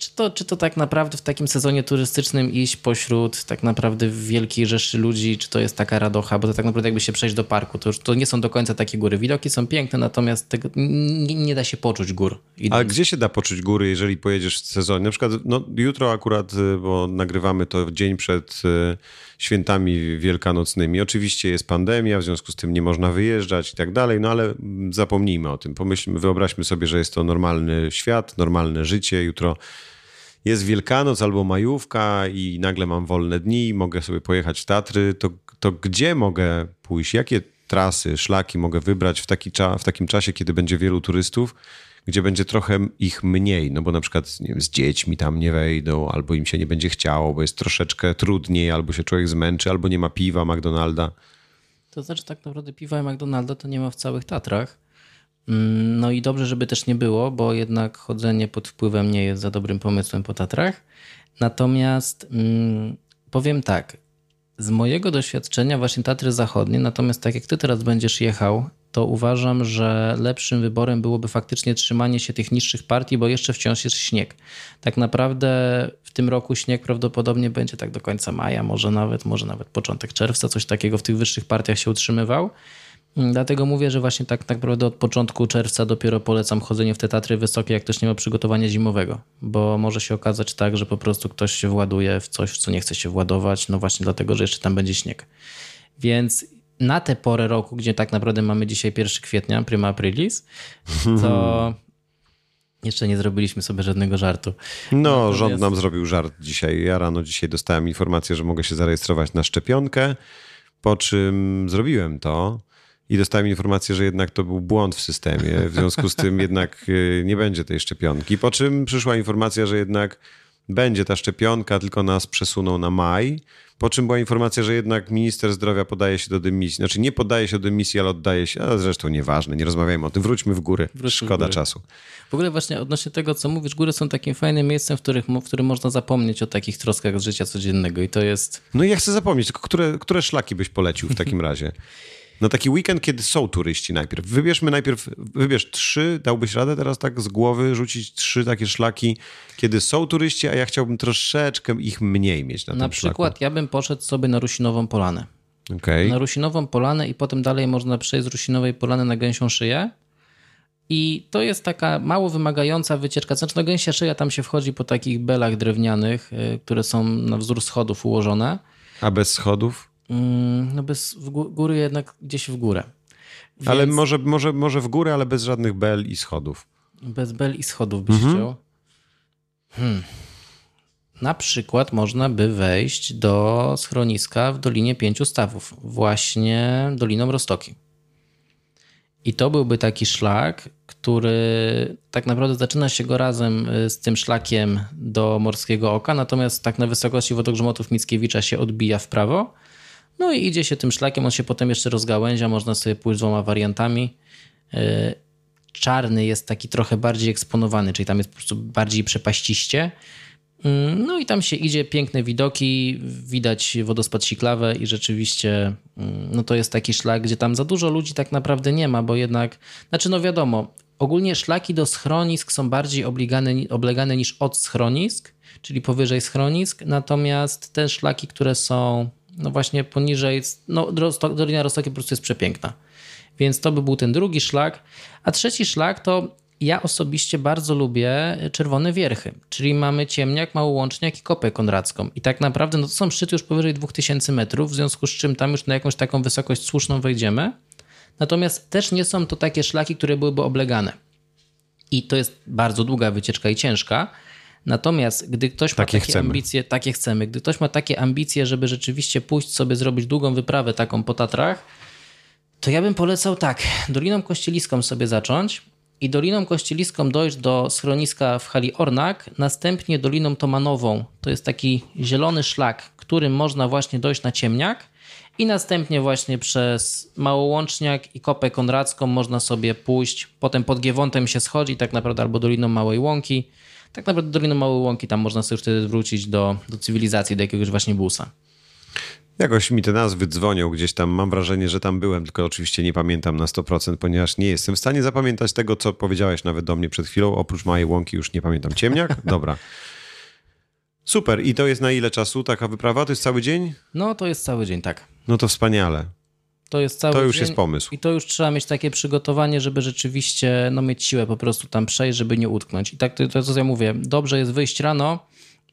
czy to, czy to tak naprawdę w takim sezonie turystycznym iść pośród tak naprawdę wielkiej rzeszy ludzi, czy to jest taka radocha, bo to tak naprawdę jakby się przejść do parku, to już to nie są do końca takie góry. Widoki są piękne, natomiast tego, nie, nie da się poczuć gór. A gdzie się da poczuć góry, jeżeli pojedziesz w sezonie? Na przykład no, jutro akurat, y, bo nagrywamy to dzień przed y, świętami wielkanocnymi. Oczywiście jest pandemia, w związku z tym nie można wyjeżdżać i tak dalej, no ale zapomnijmy o tym. Pomyślmy, wyobraźmy sobie, że jest to normalny świat, normalne życie. Jutro jest Wielkanoc albo majówka i nagle mam wolne dni, mogę sobie pojechać w Tatry, to, to gdzie mogę pójść? Jakie trasy, szlaki mogę wybrać w, taki cza, w takim czasie, kiedy będzie wielu turystów, gdzie będzie trochę ich mniej? No bo na przykład wiem, z dziećmi tam nie wejdą, albo im się nie będzie chciało, bo jest troszeczkę trudniej, albo się człowiek zmęczy, albo nie ma piwa McDonalda. To znaczy tak naprawdę piwa i McDonalda to nie ma w całych Tatrach. Mm, no i dobrze, żeby też nie było, bo jednak chodzenie pod wpływem nie jest za dobrym pomysłem po Tatrach. Natomiast hmm, powiem tak, z mojego doświadczenia właśnie Tatry Zachodnie, natomiast tak jak ty teraz będziesz jechał, to uważam, że lepszym wyborem byłoby faktycznie trzymanie się tych niższych partii, bo jeszcze wciąż jest śnieg. Tak naprawdę w tym roku śnieg prawdopodobnie będzie tak do końca maja, może nawet, może nawet początek czerwca, coś takiego w tych wyższych partiach się utrzymywał. Dlatego mówię, że właśnie tak, tak naprawdę od początku czerwca dopiero polecam chodzenie w te Tatry wysokie, jak ktoś nie ma przygotowania zimowego, bo może się okazać tak, że po prostu ktoś się właduje w coś, w co nie chce się władować, no właśnie dlatego, że jeszcze tam będzie śnieg. Więc na tę porę roku, gdzie tak naprawdę mamy dzisiaj 1 kwietnia, prima aprilis, to jeszcze nie zrobiliśmy sobie żadnego żartu. No, Natomiast- rząd nam zrobił żart dzisiaj. Ja rano dzisiaj dostałem informację, że mogę się zarejestrować na szczepionkę, po czym zrobiłem to i dostałem informację, że jednak to był błąd w systemie, w związku z tym jednak y, nie będzie tej szczepionki. Po czym przyszła informacja, że jednak będzie ta szczepionka, tylko nas przesuną na maj. Po czym była informacja, że jednak minister zdrowia podaje się do dymisji. Znaczy nie podaje się do dymisji, ale oddaje się, a zresztą nieważne, nie rozmawiajmy o tym. Wróćmy w góry. Wróćmy w Szkoda góry. czasu. W ogóle właśnie odnośnie tego, co mówisz, góry są takim fajnym miejscem, w, których, w którym można zapomnieć o takich troskach z życia codziennego i to jest... No i ja chcę zapomnieć, tylko które, które szlaki byś polecił w takim razie? Na taki weekend, kiedy są turyści najpierw. Wybierzmy najpierw, wybierz trzy, dałbyś radę teraz tak z głowy rzucić trzy takie szlaki, kiedy są turyści, a ja chciałbym troszeczkę ich mniej mieć na, Na tym szlaku. przykład ja bym poszedł sobie na Rusinową Polanę. Okej. Na Rusinową Polanę i potem dalej można przejść z Rusinowej Polany na Gęsią Szyję. I to jest taka mało wymagająca wycieczka. Znaczy, no gęsia szyja tam się wchodzi po takich belach drewnianych, y, które są na wzór schodów ułożone. A bez schodów? Mm, No bez w gó- góry jednak gdzieś w górę. Ale Więc może, może, może w górę, ale bez żadnych bel i schodów. Bez bel i schodów byś Mhm. chciał. Hmm. Na przykład można by wejść do schroniska w Dolinie Pięciu Stawów, właśnie Doliną Rostoki. I to byłby taki szlak, który tak naprawdę zaczyna się go razem y, z tym szlakiem do Morskiego Oka, natomiast tak na wysokości wodogrzmotów Mickiewicza się odbija w prawo. No i idzie się tym szlakiem, on się potem jeszcze rozgałęzia, można sobie pójść dwoma wariantami. Y, Czarny jest taki trochę bardziej eksponowany, czyli tam jest po prostu bardziej przepaściście. Mm, No i tam się idzie, piękne widoki, widać wodospad Siklawę i rzeczywiście mm, no to jest taki szlak, gdzie tam za dużo ludzi tak naprawdę nie ma, bo jednak, znaczy no wiadomo, ogólnie szlaki do schronisk są bardziej obligane, oblegane niż od schronisk, czyli powyżej schronisk, natomiast te szlaki, które są no właśnie poniżej, no Dolina Rostoki po prostu jest przepiękna. Więc to by był ten drugi szlak. A trzeci szlak to ja osobiście bardzo lubię Czerwone Wierchy, czyli mamy Ciemniak, Małołączniak i Kopę Konradzką. I tak naprawdę no to są szczyty już powyżej 2000 metrów, w związku z czym tam już na jakąś taką wysokość słuszną wejdziemy. Natomiast też nie są to takie szlaki, które byłyby oblegane. I to jest bardzo długa wycieczka i ciężka. Natomiast gdy ktoś ma Takie takie chcemy. ambicje, takie chcemy, gdy ktoś ma takie ambicje, żeby rzeczywiście pójść sobie zrobić długą wyprawę taką po Tatrach, to ja bym polecał tak, Doliną Kościeliską sobie zacząć i Doliną Kościeliską dojść do schroniska w hali Ornak, następnie Doliną Tomanową. To jest taki zielony szlak, którym można właśnie dojść na Ciemniak i następnie właśnie przez Małołączniak i Kopę Konradzką można sobie pójść, potem pod Giewontem się schodzi tak naprawdę albo Doliną Małej Łąki. Tak naprawdę Doliną Małej Łąki tam można sobie już wtedy wrócić do, do cywilizacji, do jakiegoś właśnie busa. Jakoś mi te nazwy dzwonią gdzieś tam. Mam wrażenie, że tam byłem, tylko oczywiście nie pamiętam na 100%, ponieważ nie jestem w stanie zapamiętać tego, co powiedziałeś nawet do mnie przed chwilą. Oprócz mojej łąki już nie pamiętam. Ciemniak? Dobra. Super. I to jest na ile czasu taka wyprawa? To jest cały dzień? No to jest cały dzień, tak. No to wspaniale. To jest cały To już dzień jest pomysł. I to już trzeba mieć takie przygotowanie, żeby rzeczywiście no, mieć siłę po prostu tam przejść, żeby nie utknąć. I tak to, to co ja mówię, dobrze jest wyjść rano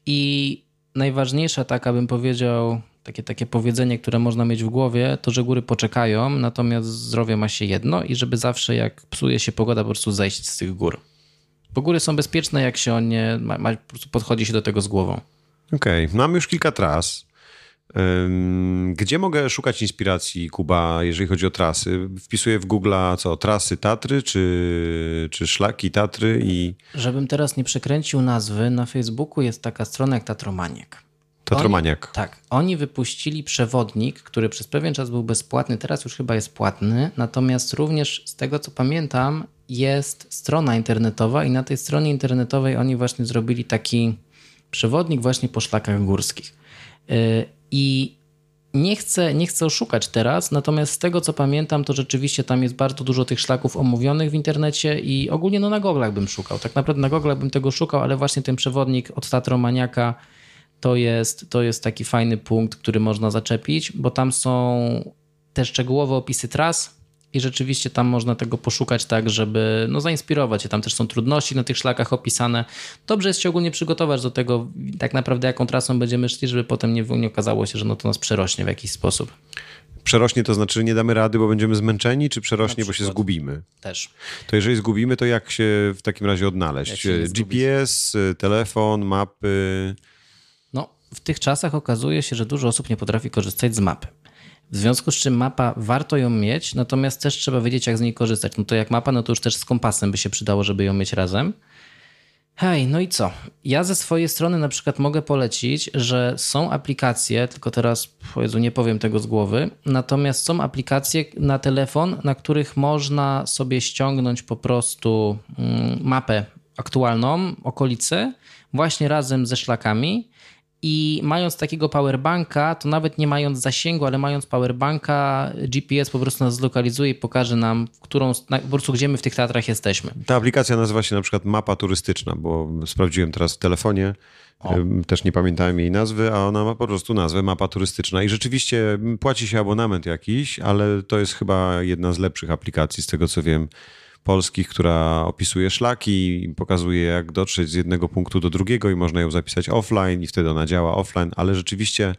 i najważniejsza taka bym powiedział, takie, takie powiedzenie, które można mieć w głowie, to że góry poczekają, natomiast zdrowie ma się jedno i żeby zawsze jak psuje się pogoda, po prostu zejść z tych gór. Bo góry są bezpieczne, jak się o nie, ma, ma, po prostu podchodzi się do tego z głową. Okej, mamy już kilka tras. Gdzie mogę szukać inspiracji, Kuba, jeżeli chodzi o trasy? Wpisuję w Google co, trasy Tatry, czy, czy szlaki Tatry i Żebym teraz nie przekręcił nazwy, na Facebooku jest taka strona jak Tatromaniek. Tatromaniak. Oni, tak, oni wypuścili przewodnik, który przez pewien czas był bezpłatny, teraz już chyba jest płatny, natomiast również z tego co pamiętam jest strona internetowa i na tej stronie internetowej oni właśnie zrobili taki przewodnik właśnie po szlakach górskich. I nie chcę, nie chcę oszukać teraz, natomiast z tego co pamiętam, to rzeczywiście tam jest bardzo dużo tych szlaków omówionych w internecie i ogólnie no na goglach bym szukał. Tak naprawdę na goglach bym tego szukał, ale właśnie ten przewodnik od Tatromaniaka to jest, to jest taki fajny punkt, który można zaczepić, bo tam są te szczegółowe opisy tras i rzeczywiście tam można tego poszukać tak, żeby no, zainspirować się. Tam też są trudności na tych szlakach opisane. Dobrze jest się ogólnie przygotować do tego, tak naprawdę jaką trasą będziemy szli, żeby potem nie, nie okazało się, że no to nas przerośnie w jakiś sposób. Przerośnie to znaczy, że nie damy rady, bo będziemy zmęczeni, czy przerośnie, bo się zgubimy? Też. To jeżeli zgubimy, to jak się w takim razie odnaleźć? GPS, telefon, mapy? No, w tych czasach okazuje się, że dużo osób nie potrafi korzystać z mapy. W związku z czym mapa warto ją mieć, natomiast też trzeba wiedzieć, jak z niej korzystać. No to jak mapa, no to już też z kompasem by się przydało, żeby ją mieć razem. Hej, no i co? Ja ze swojej strony na przykład mogę polecić, że są aplikacje, tylko teraz Jezu, nie powiem tego z głowy, natomiast są aplikacje na telefon, na których można sobie ściągnąć po prostu mm, mapę aktualną, okolicy, właśnie razem ze szlakami i mając takiego powerbanka, to nawet nie mając zasięgu, ale mając powerbanka, GPS po prostu nas zlokalizuje i pokaże nam, w którą, po prostu gdzie my w tych teatrach jesteśmy. Ta aplikacja nazywa się na przykład Mapa Turystyczna, bo sprawdziłem teraz w telefonie. O. Też nie pamiętałem jej nazwy, a ona ma po prostu nazwę Mapa Turystyczna. I rzeczywiście płaci się abonament jakiś, ale to jest chyba jedna z lepszych aplikacji, z tego co wiem polskich, która opisuje szlaki i pokazuje, jak dotrzeć z jednego punktu do drugiego i można ją zapisać offline i wtedy ona działa offline, ale rzeczywiście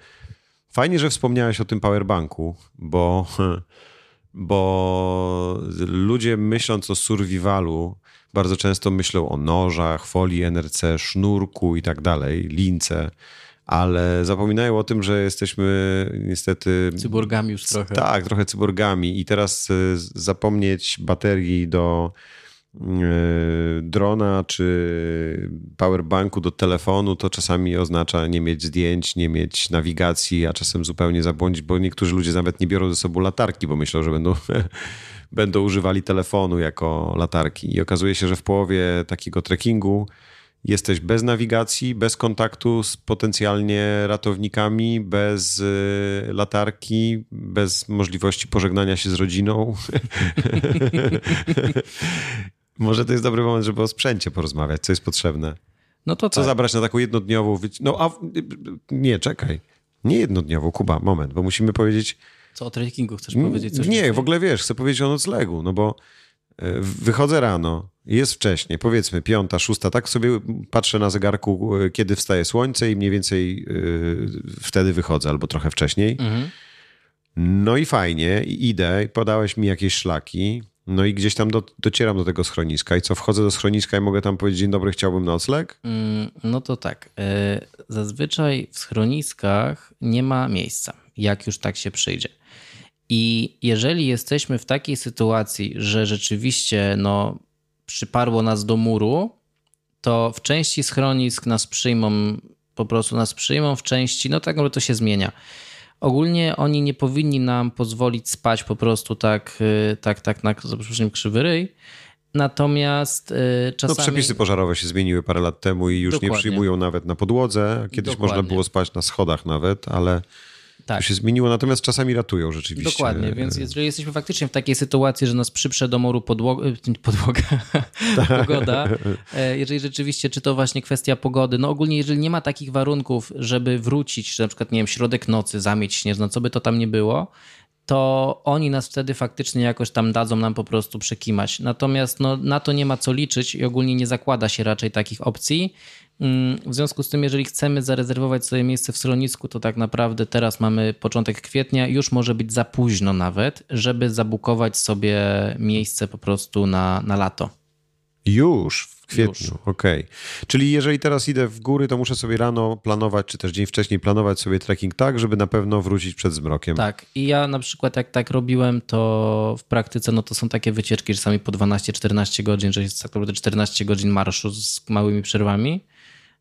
fajnie, że wspomniałeś o tym powerbanku, bo, bo ludzie myśląc o survivalu bardzo często myślą o nożach, folii NRC, sznurku i tak dalej, lince ale zapominają o tym, że jesteśmy niestety. Cyborgami już trochę. Tak, trochę cyborgami. I teraz e, zapomnieć baterii do e, drona czy powerbanku do telefonu, to czasami oznacza nie mieć zdjęć, nie mieć nawigacji, a czasem zupełnie zabłądzić, bo niektórzy ludzie nawet nie biorą ze sobą latarki, bo myślą, że będą, będą używali telefonu jako latarki. I okazuje się, że w połowie takiego trekkingu jesteś bez nawigacji, bez kontaktu z potencjalnie ratownikami, bez y, latarki, bez możliwości pożegnania się z rodziną. Może to jest dobry moment, żeby o sprzęcie porozmawiać, co jest potrzebne. No to Co tak. zabrać na taką jednodniową... No a nie, czekaj. Nie jednodniową, Kuba, moment, bo musimy powiedzieć... Co o trekkingu chcesz powiedzieć? Coś nie, w ogóle wiesz, chcę powiedzieć o noclegu, no bo e, wychodzę rano, jest wcześnie, powiedzmy piąta, szósta, tak sobie patrzę na zegarku, e, kiedy wstaje słońce i mniej więcej yy, wtedy wychodzę, albo trochę wcześniej. Mhm. No i fajnie, idę, podałeś mi jakieś szlaki, no i gdzieś tam do, docieram do tego schroniska i co, wchodzę do schroniska i mogę tam powiedzieć, dzień dobry, chciałbym nocleg? Mm, no to tak, e, zazwyczaj w schroniskach nie ma miejsca, jak już tak się przyjdzie. I jeżeli jesteśmy w takiej sytuacji, że rzeczywiście no, przyparło nas do muru, to w części schronisk nas przyjmą, po prostu nas przyjmą, w części, no tak naprawdę to się zmienia. Ogólnie oni nie powinni nam pozwolić spać po prostu tak, y, tak, tak na krzywy ryj. Natomiast y, czasami... No przepisy pożarowe się zmieniły parę lat temu i już Dokładnie. nie przyjmują nawet na podłodze. Kiedyś Dokładnie. można było spać na schodach nawet, ale tak. To się zmieniło, natomiast czasami ratują rzeczywiście. Dokładnie, więc jeżeli jesteśmy faktycznie w takiej sytuacji, że nas przyprze do moru podłoga, podłoga pogoda, e, jeżeli rzeczywiście, czy to właśnie kwestia pogody, no ogólnie jeżeli nie ma takich warunków, żeby wrócić, że na przykład, nie wiem, środek nocy, zamieć śnieżna, co by to tam nie było, to oni nas wtedy faktycznie jakoś tam dadzą nam po prostu przekimać. Natomiast no, na to nie ma co liczyć i ogólnie nie zakłada się raczej takich opcji. Mm, w związku z tym, jeżeli chcemy zarezerwować sobie miejsce w schronisku, to tak naprawdę teraz mamy początek kwietnia, już może być za późno nawet, żeby zabukować sobie miejsce po prostu na, na lato. Już w kwietniu, okej. Okay. Czyli jeżeli teraz idę w góry, to muszę sobie rano planować, czy też dzień wcześniej planować sobie trekking tak, żeby na pewno wrócić przed zmrokiem. Tak. I ja na przykład jak tak robiłem, to w praktyce no to są takie wycieczki czasami po 12-14 godzin, że jest tak naprawdę 14 godzin marszu z małymi przerwami.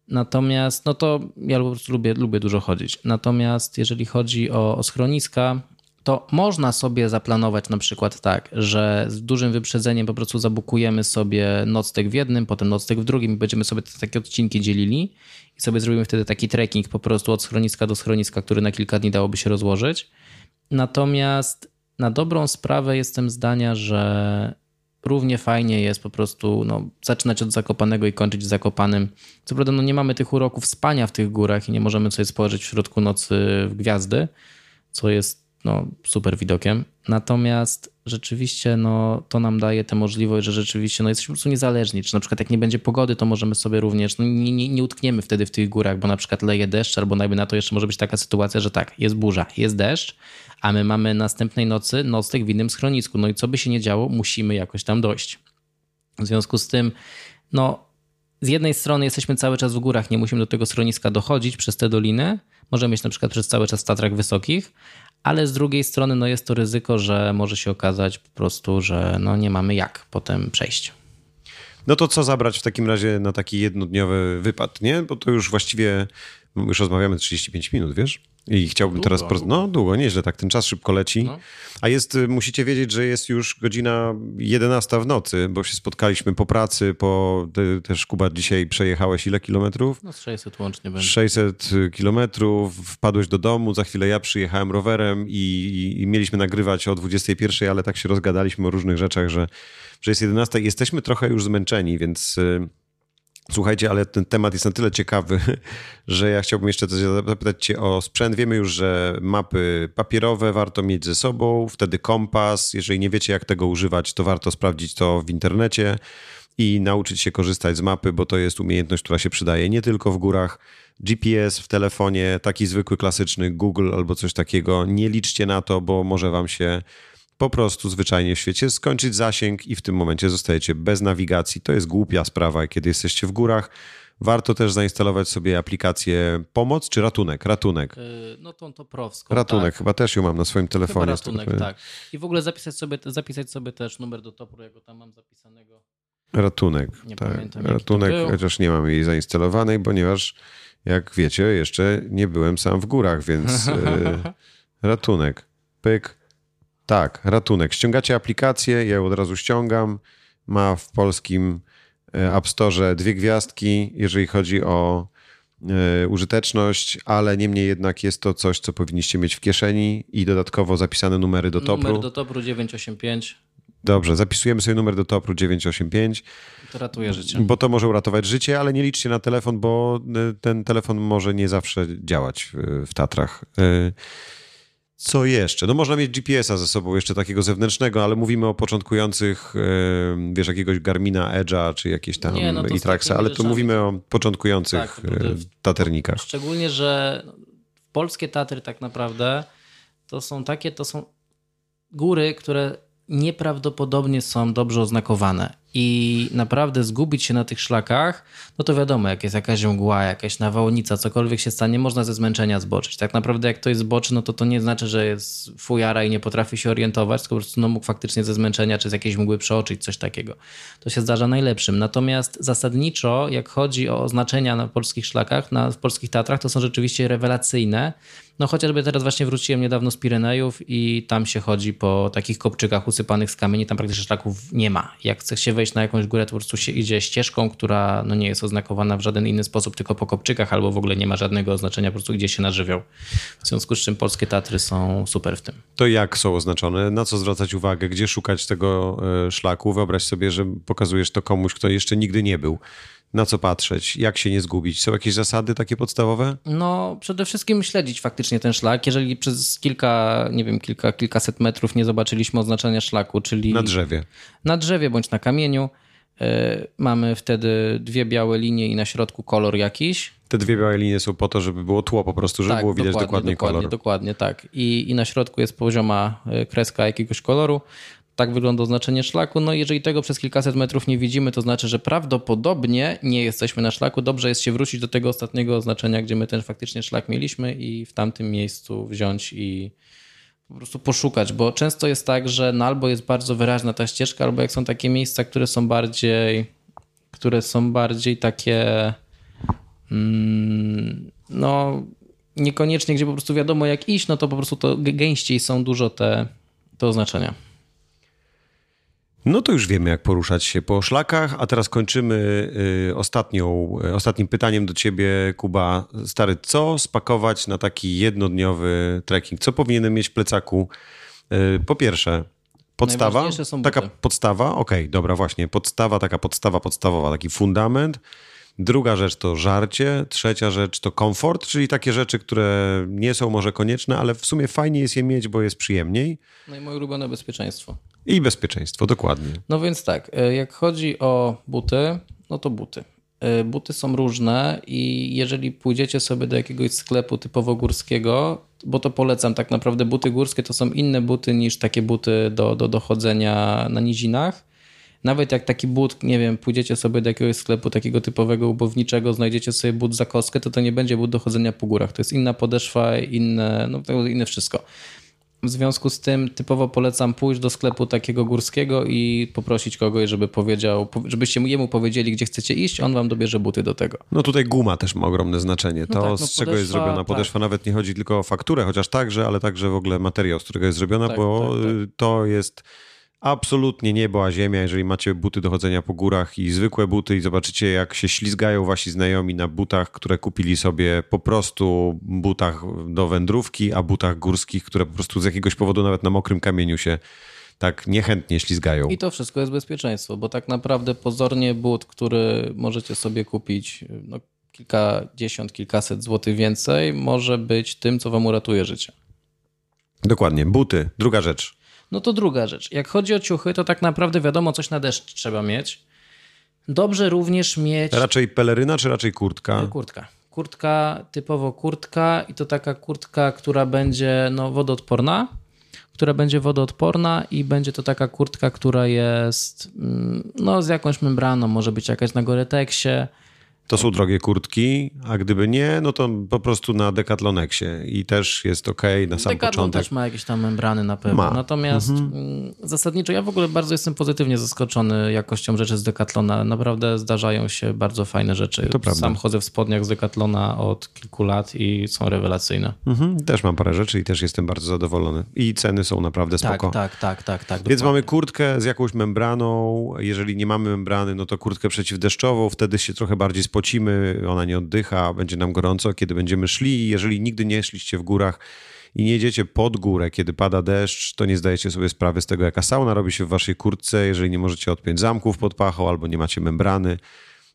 Natomiast, no to ja po prostu lubię, lubię dużo chodzić. Natomiast jeżeli chodzi o, o schroniska, to można sobie zaplanować na przykład tak, że z dużym wyprzedzeniem po prostu zabukujemy sobie noctek w jednym, potem noctek w drugim i będziemy sobie te takie odcinki dzielili i sobie zrobimy wtedy taki trekking po prostu od schroniska do schroniska, który na kilka dni dałoby się rozłożyć. Natomiast na dobrą sprawę jestem zdania, że równie fajnie jest po prostu no, zaczynać od Zakopanego i kończyć Zakopanym. Co prawda no, nie mamy tych uroków spania w tych górach i nie możemy sobie spożyć w środku nocy w gwiazdy, co jest no, super widokiem. Natomiast rzeczywiście no, to nam daje tę możliwość, że rzeczywiście no, jesteśmy po prostu niezależni. Czy na przykład jak nie będzie pogody, to możemy sobie również, no, nie, nie, nie utkniemy wtedy w tych górach, bo na przykład leje deszcz, albo najby na to jeszcze może być taka sytuacja, że tak, jest burza, jest deszcz, a my mamy następnej nocy nocleg w innym schronisku. No i co by się nie działo, musimy jakoś tam dojść. W związku z tym, no z jednej strony jesteśmy cały czas w górach, nie musimy do tego schroniska dochodzić przez te doliny, możemy mieć na przykład przez cały czas w Tatrach Wysokich, ale z drugiej strony no jest to ryzyko, że może się okazać po prostu, że no nie mamy jak potem przejść. No to co zabrać w takim razie na taki jednodniowy wypad, nie? Bo to już właściwie, już rozmawiamy 35 minut, wiesz? I chciałbym Długo, teraz. No, długo, nieźle, tak. Ten czas szybko leci. No. A jest, y, musicie wiedzieć, że jest już godzina 11 w nocy, bo się spotkaliśmy po pracy, po. Ty, też Kuba dzisiaj przejechałeś ile kilometrów? No, 600 łącznie będzie. 600 kilometrów, wpadłeś do domu, za chwilę ja przyjechałem rowerem i, i, i mieliśmy nagrywać o 21, ale tak się rozgadaliśmy o różnych rzeczach, że, że jest 11 i jesteśmy trochę już zmęczeni, więc y, Słuchajcie, ale ten temat jest na tyle ciekawy, że ja chciałbym jeszcze zapytać Cię o sprzęt. Wiemy już, że mapy papierowe warto mieć ze sobą, wtedy kompas. Jeżeli nie wiecie, jak tego używać, to warto sprawdzić to w internecie i nauczyć się korzystać z mapy, bo to jest umiejętność, która się przydaje nie tylko w górach. GPS w telefonie, taki zwykły, klasyczny Google albo coś takiego. Nie liczcie na to, bo może Wam się po prostu zwyczajnie w świecie skończyć zasięg i w tym momencie zostajecie bez nawigacji. To jest głupia sprawa, kiedy jesteście w górach. Warto też zainstalować sobie aplikację Pomoc czy Ratunek? Ratunek. Yy, no to, to prowsko. Ratunek, tak. chyba też ją mam na swoim telefonie. Chyba ratunek, tak. I w ogóle zapisać sobie, zapisać sobie też numer do topu, jak go tam mam zapisanego. Ratunek, nie tak. Pamiętam, Ratunek, chociaż nie mam jej zainstalowanej, ponieważ jak wiecie, jeszcze nie byłem sam w górach, więc yy, ratunek. Pyk, tak, ratunek. Ściągacie aplikację, ja ją od razu ściągam. Ma w polskim e, App Store dwie gwiazdki, jeżeli chodzi o e, użyteczność, ale niemniej jednak jest to coś, co powinniście mieć w kieszeni i dodatkowo zapisane numery do topru. Numer do topru 985. Dobrze, zapisujemy sobie numer do topru 985. To ratuje życie. Bo to może uratować życie, ale nie liczcie na telefon, bo e, ten telefon może nie zawsze działać w Tatrach. Co jeszcze? No można mieć GPS-a ze sobą jeszcze takiego zewnętrznego, ale mówimy o początkujących, wiesz, jakiegoś Garmina Edge'a czy jakieś tam no Itraxa, ale to mówimy o początkujących tak, taternikach. Szczególnie, że polskie Tatry tak naprawdę to są takie, to są góry, które nieprawdopodobnie są dobrze oznakowane i naprawdę zgubić się na tych szlakach, no to wiadomo, jak jest jakaś mgła, jakaś nawałnica, cokolwiek się stanie, można ze zmęczenia zboczyć. Tak naprawdę jak ktoś zboczy, no to to nie znaczy, że jest fujara i nie potrafi się orientować, tylko po prostu no, mógł faktycznie ze zmęczenia czy z jakiejś mgły przeoczyć, coś takiego. To się zdarza najlepszym. Natomiast zasadniczo, jak chodzi o oznaczenia na polskich szlakach, na, w polskich Tatrach, to są rzeczywiście rewelacyjne. No chociażby teraz właśnie wróciłem niedawno z Pirenejów i tam się chodzi po takich kopczykach usypanych z kamieni, tam praktycznie szlaków nie ma. Jak chce się wejść na jakąś górę, to po prostu się idzie ścieżką, która no nie jest oznakowana w żaden inny sposób, tylko po kopczykach, albo w ogóle nie ma żadnego oznaczenia, po prostu gdzie się nażywiał. W związku z czym polskie Tatry są super w tym. To jak są oznaczone? Na co zwracać uwagę? Gdzie szukać tego e, szlaku? Wyobraź sobie, że pokazujesz to komuś, kto jeszcze nigdy nie był na co patrzeć, jak się nie zgubić? Są jakieś zasady takie podstawowe? No, przede wszystkim śledzić faktycznie ten szlak. Jeżeli przez kilka, nie wiem, kilka, kilkaset metrów nie zobaczyliśmy oznaczenia szlaku, czyli... Na drzewie. Na drzewie bądź na kamieniu. Yy, mamy wtedy dwie białe linie i na środku kolor jakiś. Te dwie białe linie są po to, żeby było tło po prostu, żeby tak, było widać dokładnie, dokładnie, dokładnie kolor. Dokładnie, tak. I, I na środku jest pozioma e, kreska jakiegoś koloru tak wygląda oznaczenie szlaku. No jeżeli tego przez kilkaset metrów nie widzimy, to znaczy, że prawdopodobnie nie jesteśmy na szlaku. Dobrze jest się wrócić do tego ostatniego oznaczenia, gdzie my ten faktycznie szlak mieliśmy i w tamtym miejscu wziąć i po prostu poszukać, bo często jest tak, że no albo jest bardzo wyraźna ta ścieżka, albo jak są takie miejsca, które są bardziej, które są bardziej takie mm, no niekoniecznie, gdzie po prostu wiadomo jak iść, no to po prostu to gęściej są dużo te, te oznaczenia. No to już wiemy, jak poruszać się po szlakach, a teraz kończymy y, ostatnią, y, ostatnim pytaniem do ciebie, Kuba. Stary, co spakować na taki jednodniowy trekking? Co powinienem mieć w plecaku? Y, po pierwsze, podstawa, taka podstawa, okej, okay, dobra, właśnie, podstawa, taka podstawa podstawowa, taki fundament. Druga rzecz to żarcie, trzecia rzecz to komfort, czyli takie rzeczy, które nie są może konieczne, ale w sumie fajnie jest je mieć, bo jest przyjemniej. No i moje ulubione bezpieczeństwo. I bezpieczeństwo, dokładnie. No więc tak, e, jak chodzi o buty, no to buty. E, buty są różne i jeżeli pójdziecie sobie do jakiegoś sklepu typowo górskiego, bo to polecam, tak naprawdę buty górskie to są inne buty niż takie buty do, do, do chodzenia na nizinach. Nawet jak taki but, nie wiem, pójdziecie sobie do jakiegoś sklepu takiego typowego ubowniczego, znajdziecie sobie but za kostkę, to to nie będzie but do chodzenia po górach. To jest inna podeszwa, inne, no inne wszystko. W związku z tym typowo polecam pójść do sklepu takiego górskiego i poprosić kogoś, żeby powiedział, żebyście jemu powiedzieli, gdzie chcecie iść, on wam dobierze buty do tego. No tutaj guma też ma ogromne znaczenie. To, tak, no z czego podeszwa, jest zrobiona tak. podeszwa, nawet nie chodzi tylko o fakturę, chociaż także, ale także w ogóle materiał, z którego jest zrobiona, Tak, bo tak, tak. to jest absolutnie niebo a ziemia, jeżeli macie buty do chodzenia po górach i zwykłe buty i zobaczycie, jak się ślizgają wasi znajomi na butach, które kupili sobie po prostu butach do wędrówki, a butach górskich, które po prostu z jakiegoś powodu nawet na mokrym kamieniu się tak niechętnie ślizgają. I to wszystko jest bezpieczeństwo, bo tak naprawdę pozornie but, który możecie sobie kupić no, kilkadziesiąt, kilkaset złotych więcej, może być tym, co wam uratuje życie. Dokładnie, buty, druga rzecz. No to druga rzecz. Jak chodzi o ciuchy, to tak naprawdę wiadomo, coś na deszcz trzeba mieć. Dobrze również mieć Raczej peleryna, czy raczej kurtka? kurtka. Kurtka, typowo kurtka i to taka kurtka, która będzie no, wodoodporna, która będzie wodoodporna i będzie to taka kurtka, która jest mm, no, z jakąś membraną, może być jakaś na Goreteksie. To są drogie kurtki, a gdyby nie, no to po prostu na Decathlonexie i też jest ok na sam Decathlon początek. też ma jakieś tam membrany na pewno. Ma. Mhm. Natomiast mm, zasadniczo ja w ogóle bardzo jestem pozytywnie zaskoczony jakością rzeczy z Decathlona. Naprawdę zdarzają się bardzo fajne rzeczy. To prawda. Sam chodzę w spodniach z Decathlona od kilku lat i są rewelacyjne. Mhm, też mam parę rzeczy i też jestem bardzo zadowolony. I ceny są naprawdę spoko. Tak, tak, tak, tak, tak. Więc dokładnie. mamy kurtkę z jakąś membraną. Jeżeli nie mamy membrany, no to kurtkę przeciwdeszczową. Wtedy się trochę bardziej spocimy, ona nie oddycha, będzie nam gorąco, kiedy będziemy szli. Jeżeli nigdy nie szliście w górach i nie jedziecie pod górę, kiedy pada deszcz, to nie zdajecie sobie sprawy z tego, jaka sauna robi się w waszej kurtce, jeżeli nie możecie odpiąć zamków pod pachą albo nie macie membrany.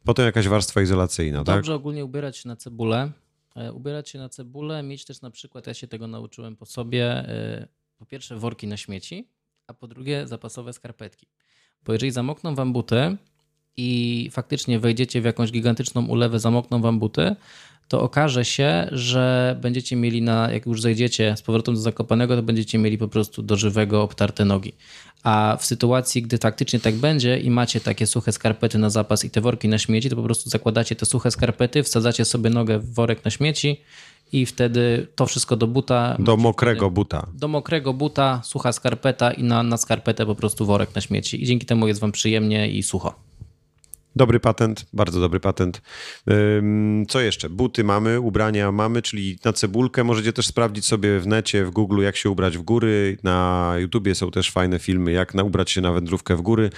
Potem jakaś warstwa izolacyjna, tak? Dobrze ogólnie ubierać się na cebulę. E, Ubierać się na cebulę, mieć też na przykład, ja się tego nauczyłem po sobie, e, po pierwsze worki na śmieci, a po drugie zapasowe skarpetki. Bo jeżeli zamokną wam buty i faktycznie wejdziecie w jakąś gigantyczną ulewę, zamokną wam buty, to okaże się, że będziecie mieli na, jak już zejdziecie z powrotem do Zakopanego, to będziecie mieli po prostu do żywego obtarte nogi. A w sytuacji, gdy faktycznie tak będzie i macie takie suche skarpety na zapas i te worki na śmieci, to po prostu zakładacie te suche skarpety, wsadzacie sobie nogę w worek na śmieci i wtedy to wszystko do buta. Do mokrego buta. Do mokrego buta, sucha skarpeta i na, na skarpetę po prostu worek na śmieci. I dzięki temu jest wam przyjemnie i sucho. Dobry patent, bardzo dobry patent. Co jeszcze? Buty mamy, ubrania mamy, czyli na cebulkę możecie też sprawdzić sobie w necie, w Google, jak się ubrać w góry. Na YouTubie są też fajne filmy, jak na ubrać się na wędrówkę w góry.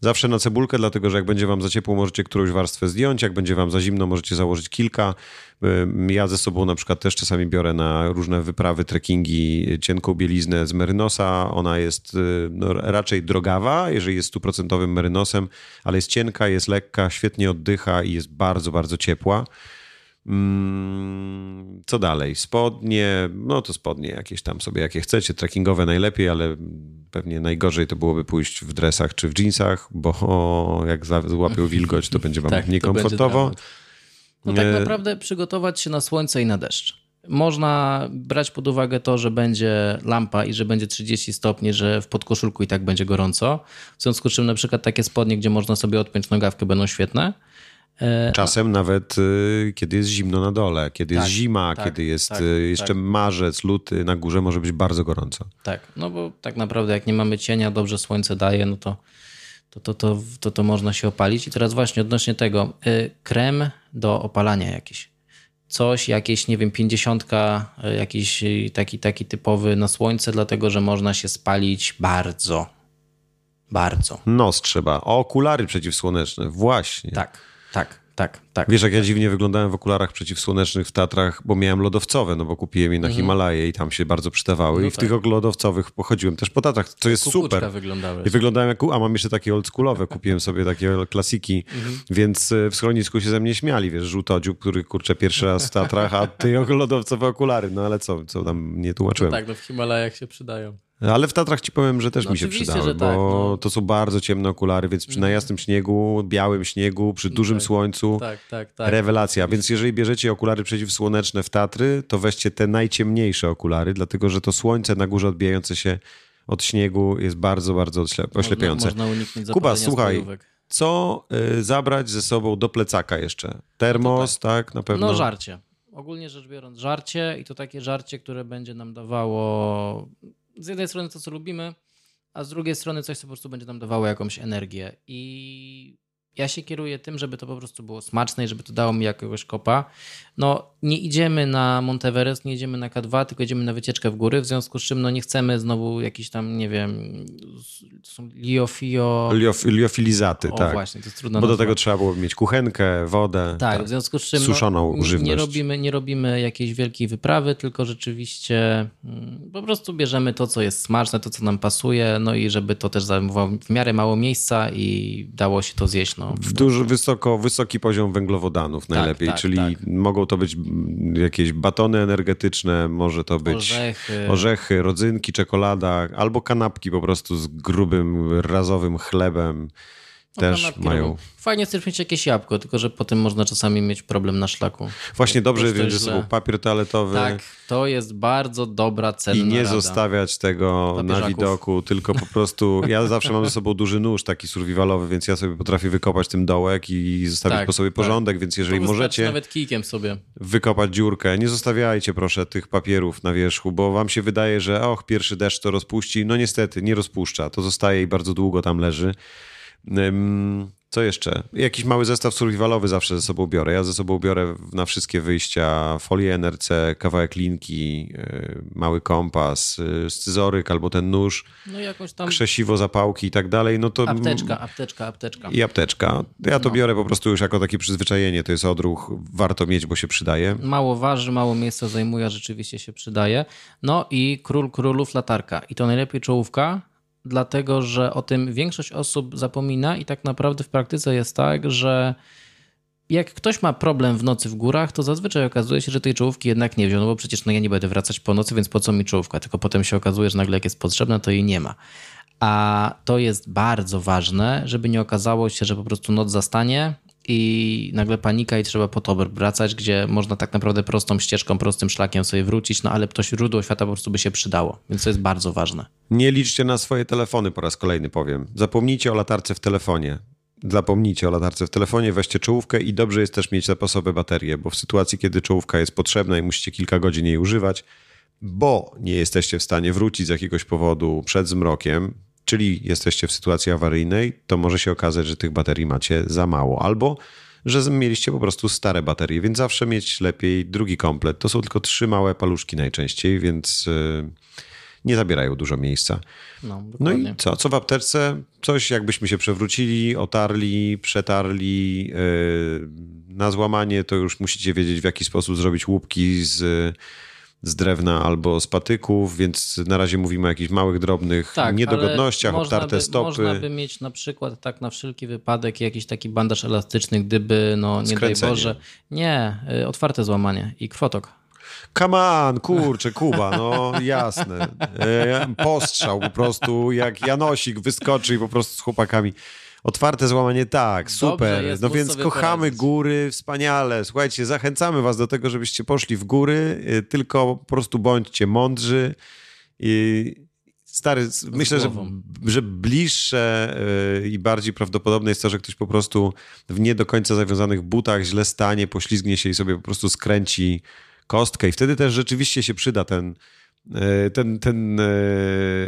Zawsze na cebulkę, dlatego że jak będzie wam za ciepło, możecie którąś warstwę zdjąć, jak będzie wam za zimno, możecie założyć kilka. Ja ze sobą na przykład też czasami biorę na różne wyprawy, trekkingi cienką bieliznę z merynosa. Ona jest y, no, raczej drogawa, jeżeli jest stuprocentowym merynosem, ale jest cienka, jest lekka, świetnie oddycha i jest bardzo, bardzo ciepła. Mm, Co dalej? Spodnie, no to spodnie jakieś tam sobie, jakie chcecie, trekkingowe najlepiej, ale pewnie najgorzej to byłoby pójść w dresach czy w jeansach, bo jak za- złapią wilgoć, to będzie wam Tak, to niekomfortowo. No tak Nie. naprawdę przygotować się na słońce i na deszcz. Można brać pod uwagę to, że będzie lampa i że będzie 30 stopni, że w podkoszulku i tak będzie gorąco. W związku z czym na przykład takie spodnie, gdzie można sobie odpiąć nogawkę będą świetne. E, Czasem nawet y, kiedy jest zimno na dole, kiedy jest Tak, zima, tak, kiedy jest tak, y, jeszcze tak. marzec, luty, na górze może być bardzo gorąco. Tak, no bo tak naprawdę jak nie mamy cienia, dobrze słońce daje, no to to, to, to, to, to można się opalić. I teraz właśnie odnośnie tego, y, krem do opalania jakiś. Coś, jakieś, nie wiem, pięćdziesiątka, jakiś taki, taki typowy na słońce, dlatego że można się spalić bardzo. Bardzo. Nos trzeba. Okulary przeciwsłoneczne, właśnie. Tak, tak. tak, tak. Wiesz, jak ja dziwnie wyglądałem w okularach przeciwsłonecznych w Tatrach, bo miałem lodowcowe, no bo kupiłem je na Himalaje i tam się bardzo przydawały. Mhm. No I w tak. tych lodowcowych pochodziłem też po Tatrach, co jest Kukuczka super. wyglądałeś. I wyglądałem jak, a mam jeszcze takie oldschoolowe, kupiłem sobie takie klasiki, Mhm. więc e, w schronisku się ze mnie śmiali, wiesz, żółtodziób, który kurczę pierwszy raz w Tatrach, a ty lodowcowe okulary, no ale co, co tam nie No tłumaczyłem. tak, no w Himalajach się przydają. Ale w Tatrach ci powiem, że też No mi się przydały, że bo tak, no. Mhm. to są bardzo ciemne okulary, więc przy najjasnym śniegu, białym śniegu, przy dużym Tak. słońcu, Tak, tak, tak. rewelacja. Więc jeżeli bierzecie okulary przeciwsłoneczne w Tatry, to weźcie te najciemniejsze okulary, dlatego że to słońce na górze odbijające się od śniegu jest bardzo, bardzo oślep- oślepiające. Można, można uniknąć Kuba, słuchaj, spojówek. Co y, zabrać ze sobą do plecaka jeszcze? Termos, tak. na pewno. No żarcie. Ogólnie rzecz biorąc żarcie i to takie żarcie, które będzie nam dawało z jednej strony to, co lubimy, a z drugiej strony coś, co po prostu będzie nam dawało jakąś energię. I ja się kieruję tym, żeby to po prostu było smaczne i żeby to dało mi jakiegoś kopa. No nie idziemy na Monteverest, nie idziemy na K2, tylko idziemy na wycieczkę w góry, w związku z czym no nie chcemy znowu jakiś tam, nie wiem, to są liofio... Liof, liofilizaty, O tak. właśnie, to jest trudno Bo do tego trzeba było mieć kuchenkę, wodę. Tak, w związku z czym Suszoną no, nie- żywność. nie, robimy, nie robimy jakiejś wielkiej wyprawy, tylko rzeczywiście mm, po prostu bierzemy to, co jest smaczne, to, co nam pasuje, no i żeby to też zajmowało w miarę mało miejsca i dało się to zjeść. No. W duży, wysoko, wysoki poziom węglowodanów najlepiej, tak, czyli tak. mogą to być mm, jakieś batony energetyczne, może to być Orzechy. orzechy, rodzynki, czekolada, albo kanapki po prostu z grubym, razowym chlebem. No, Też mają. Fajnie też mieć jakieś jabłko, tylko że potem można czasami mieć problem na szlaku. Właśnie dobrze sobą że- papier toaletowy. Tak, to jest bardzo dobra cena. I nie rada. zostawiać tego na widoku, tylko po prostu. Ja zawsze mam ze sobą duży nóż taki survivalowy, więc ja sobie potrafię wykopać tym dołek i zostawić Tak, po sobie tak. porządek, więc jeżeli możecie nawet kijkiem sobie. wykopać dziurkę, nie zostawiajcie proszę tych papierów na wierzchu, bo wam się wydaje, że och, pierwszy deszcz to rozpuści. No niestety, nie rozpuszcza. To zostaje i bardzo długo tam leży. Co jeszcze? Jakiś mały zestaw survivalowy zawsze ze sobą biorę. Ja ze sobą biorę na wszystkie wyjścia folię NRC, kawałek linki, yy, mały kompas, yy, scyzoryk albo ten nóż, No i jakąś tam krzesiwo, zapałki i tak dalej. No to apteczka, apteczka, apteczka. I apteczka. Ja to No. biorę po prostu już jako takie przyzwyczajenie. To jest odruch, warto mieć, bo się przydaje. Mało waży, mało miejsca zajmuje, rzeczywiście się przydaje. No i król królów latarka. I to najlepiej czołówka, dlatego że o tym większość osób zapomina i tak naprawdę w praktyce jest tak, że jak ktoś ma problem w nocy w górach, to zazwyczaj okazuje się, że tej czołówki jednak nie wziął, no bo przecież no ja nie będę wracać po nocy, więc po co mi czołówka? Tylko potem się okazuje, że nagle jak jest potrzebna, to jej nie ma. A to jest bardzo ważne, żeby nie okazało się, że po prostu noc zastanie i nagle panika i trzeba po tober wracać, gdzie można tak naprawdę prostą ścieżką, prostym szlakiem sobie wrócić, no ale to źródło świata po prostu by się przydało, więc to jest bardzo ważne. Nie liczcie na swoje telefony, po raz kolejny powiem. Zapomnijcie o latarce w telefonie. Zapomnijcie o latarce w telefonie, weźcie czołówkę i dobrze jest też mieć zapasowe baterie, bo w sytuacji, kiedy czołówka jest potrzebna i musicie kilka godzin jej używać, bo nie jesteście w stanie wrócić z jakiegoś powodu przed zmrokiem, czyli jesteście w sytuacji awaryjnej, to może się okazać, że tych baterii macie za mało. Albo że mieliście po prostu stare baterie, więc zawsze mieć lepiej drugi komplet. To są tylko trzy małe paluszki najczęściej, więc yy, nie zabierają dużo miejsca. No, No i co? Co w apteczce? Coś jakbyśmy się przewrócili, otarli, przetarli. Yy, na złamanie to już musicie wiedzieć, w jaki sposób zrobić łupki z, z drewna albo z patyków, więc na razie mówimy o jakichś małych, drobnych Tak, niedogodnościach, obtarte by, stopy. Można by mieć na przykład tak na wszelki wypadek jakiś taki bandaż elastyczny, gdyby, no nie Skręcenie. daj Boże, nie, y, otwarte złamanie i krwotok. Come on, kurczę, Kuba, no jasne. E, Postrzał po prostu, jak Janosik wyskoczy i po prostu z chłopakami. Otwarte złamanie, tak, super. jest no więc kochamy poradzić. góry, wspaniale. Słuchajcie, zachęcamy was do tego, żebyście poszli w góry, y, tylko po prostu bądźcie mądrzy. I stary, myślę, że, głową. że bliższe y, i bardziej prawdopodobne jest to, że ktoś po prostu w nie do końca zawiązanych butach źle stanie, poślizgnie się i sobie po prostu skręci kostkę i wtedy też rzeczywiście się przyda ten, ten, ten e,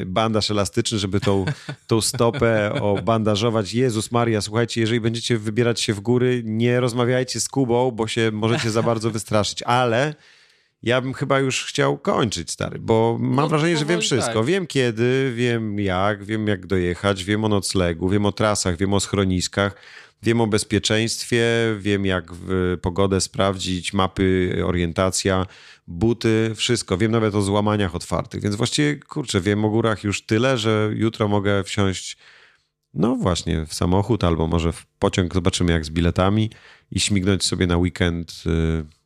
bandaż elastyczny, żeby tą, tą stopę obandażować. Jezus Maria, słuchajcie, jeżeli będziecie wybierać się w góry, nie rozmawiajcie z Kubą, bo się możecie za bardzo wystraszyć, ale ja bym chyba już chciał kończyć, stary, bo mam No, wrażenie, że wiem wszystko. tak. Wiem kiedy, wiem jak, wiem jak dojechać, wiem o noclegu, wiem o trasach, wiem o schroniskach, wiem o bezpieczeństwie, wiem jak w pogodę sprawdzić, mapy, orientacja, buty, wszystko. Wiem nawet o złamaniach otwartych, więc właściwie, kurczę, wiem o górach już tyle, że jutro mogę wsiąść no właśnie, w samochód albo może w pociąg, zobaczymy jak z biletami i śmignąć sobie na weekend y,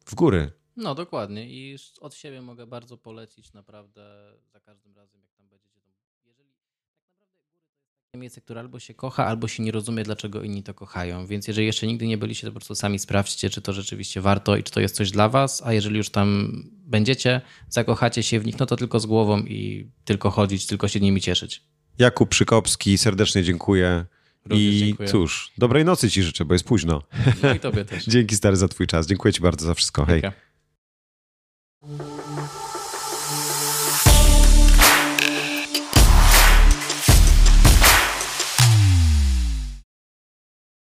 w góry. No dokładnie i od siebie mogę bardzo polecić naprawdę za każdym razem, jak tam będziecie. To jeżeli tak naprawdę góry to jest takie miejsce, które albo się kocha, albo się nie rozumie, dlaczego inni to kochają. Więc jeżeli jeszcze nigdy nie byliście, to po prostu sami sprawdźcie, czy to rzeczywiście warto i czy to jest coś dla was, a jeżeli już tam będziecie, zakochacie się w nich, no to tylko z głową i tylko chodzić, tylko się nimi cieszyć. Jakub Przykopski, serdecznie dziękuję. Również I dziękuję. cóż, dobrej nocy ci życzę, bo jest późno. No i tobie też. Dzięki stary za twój czas. Dziękuję ci bardzo za wszystko. Hej. you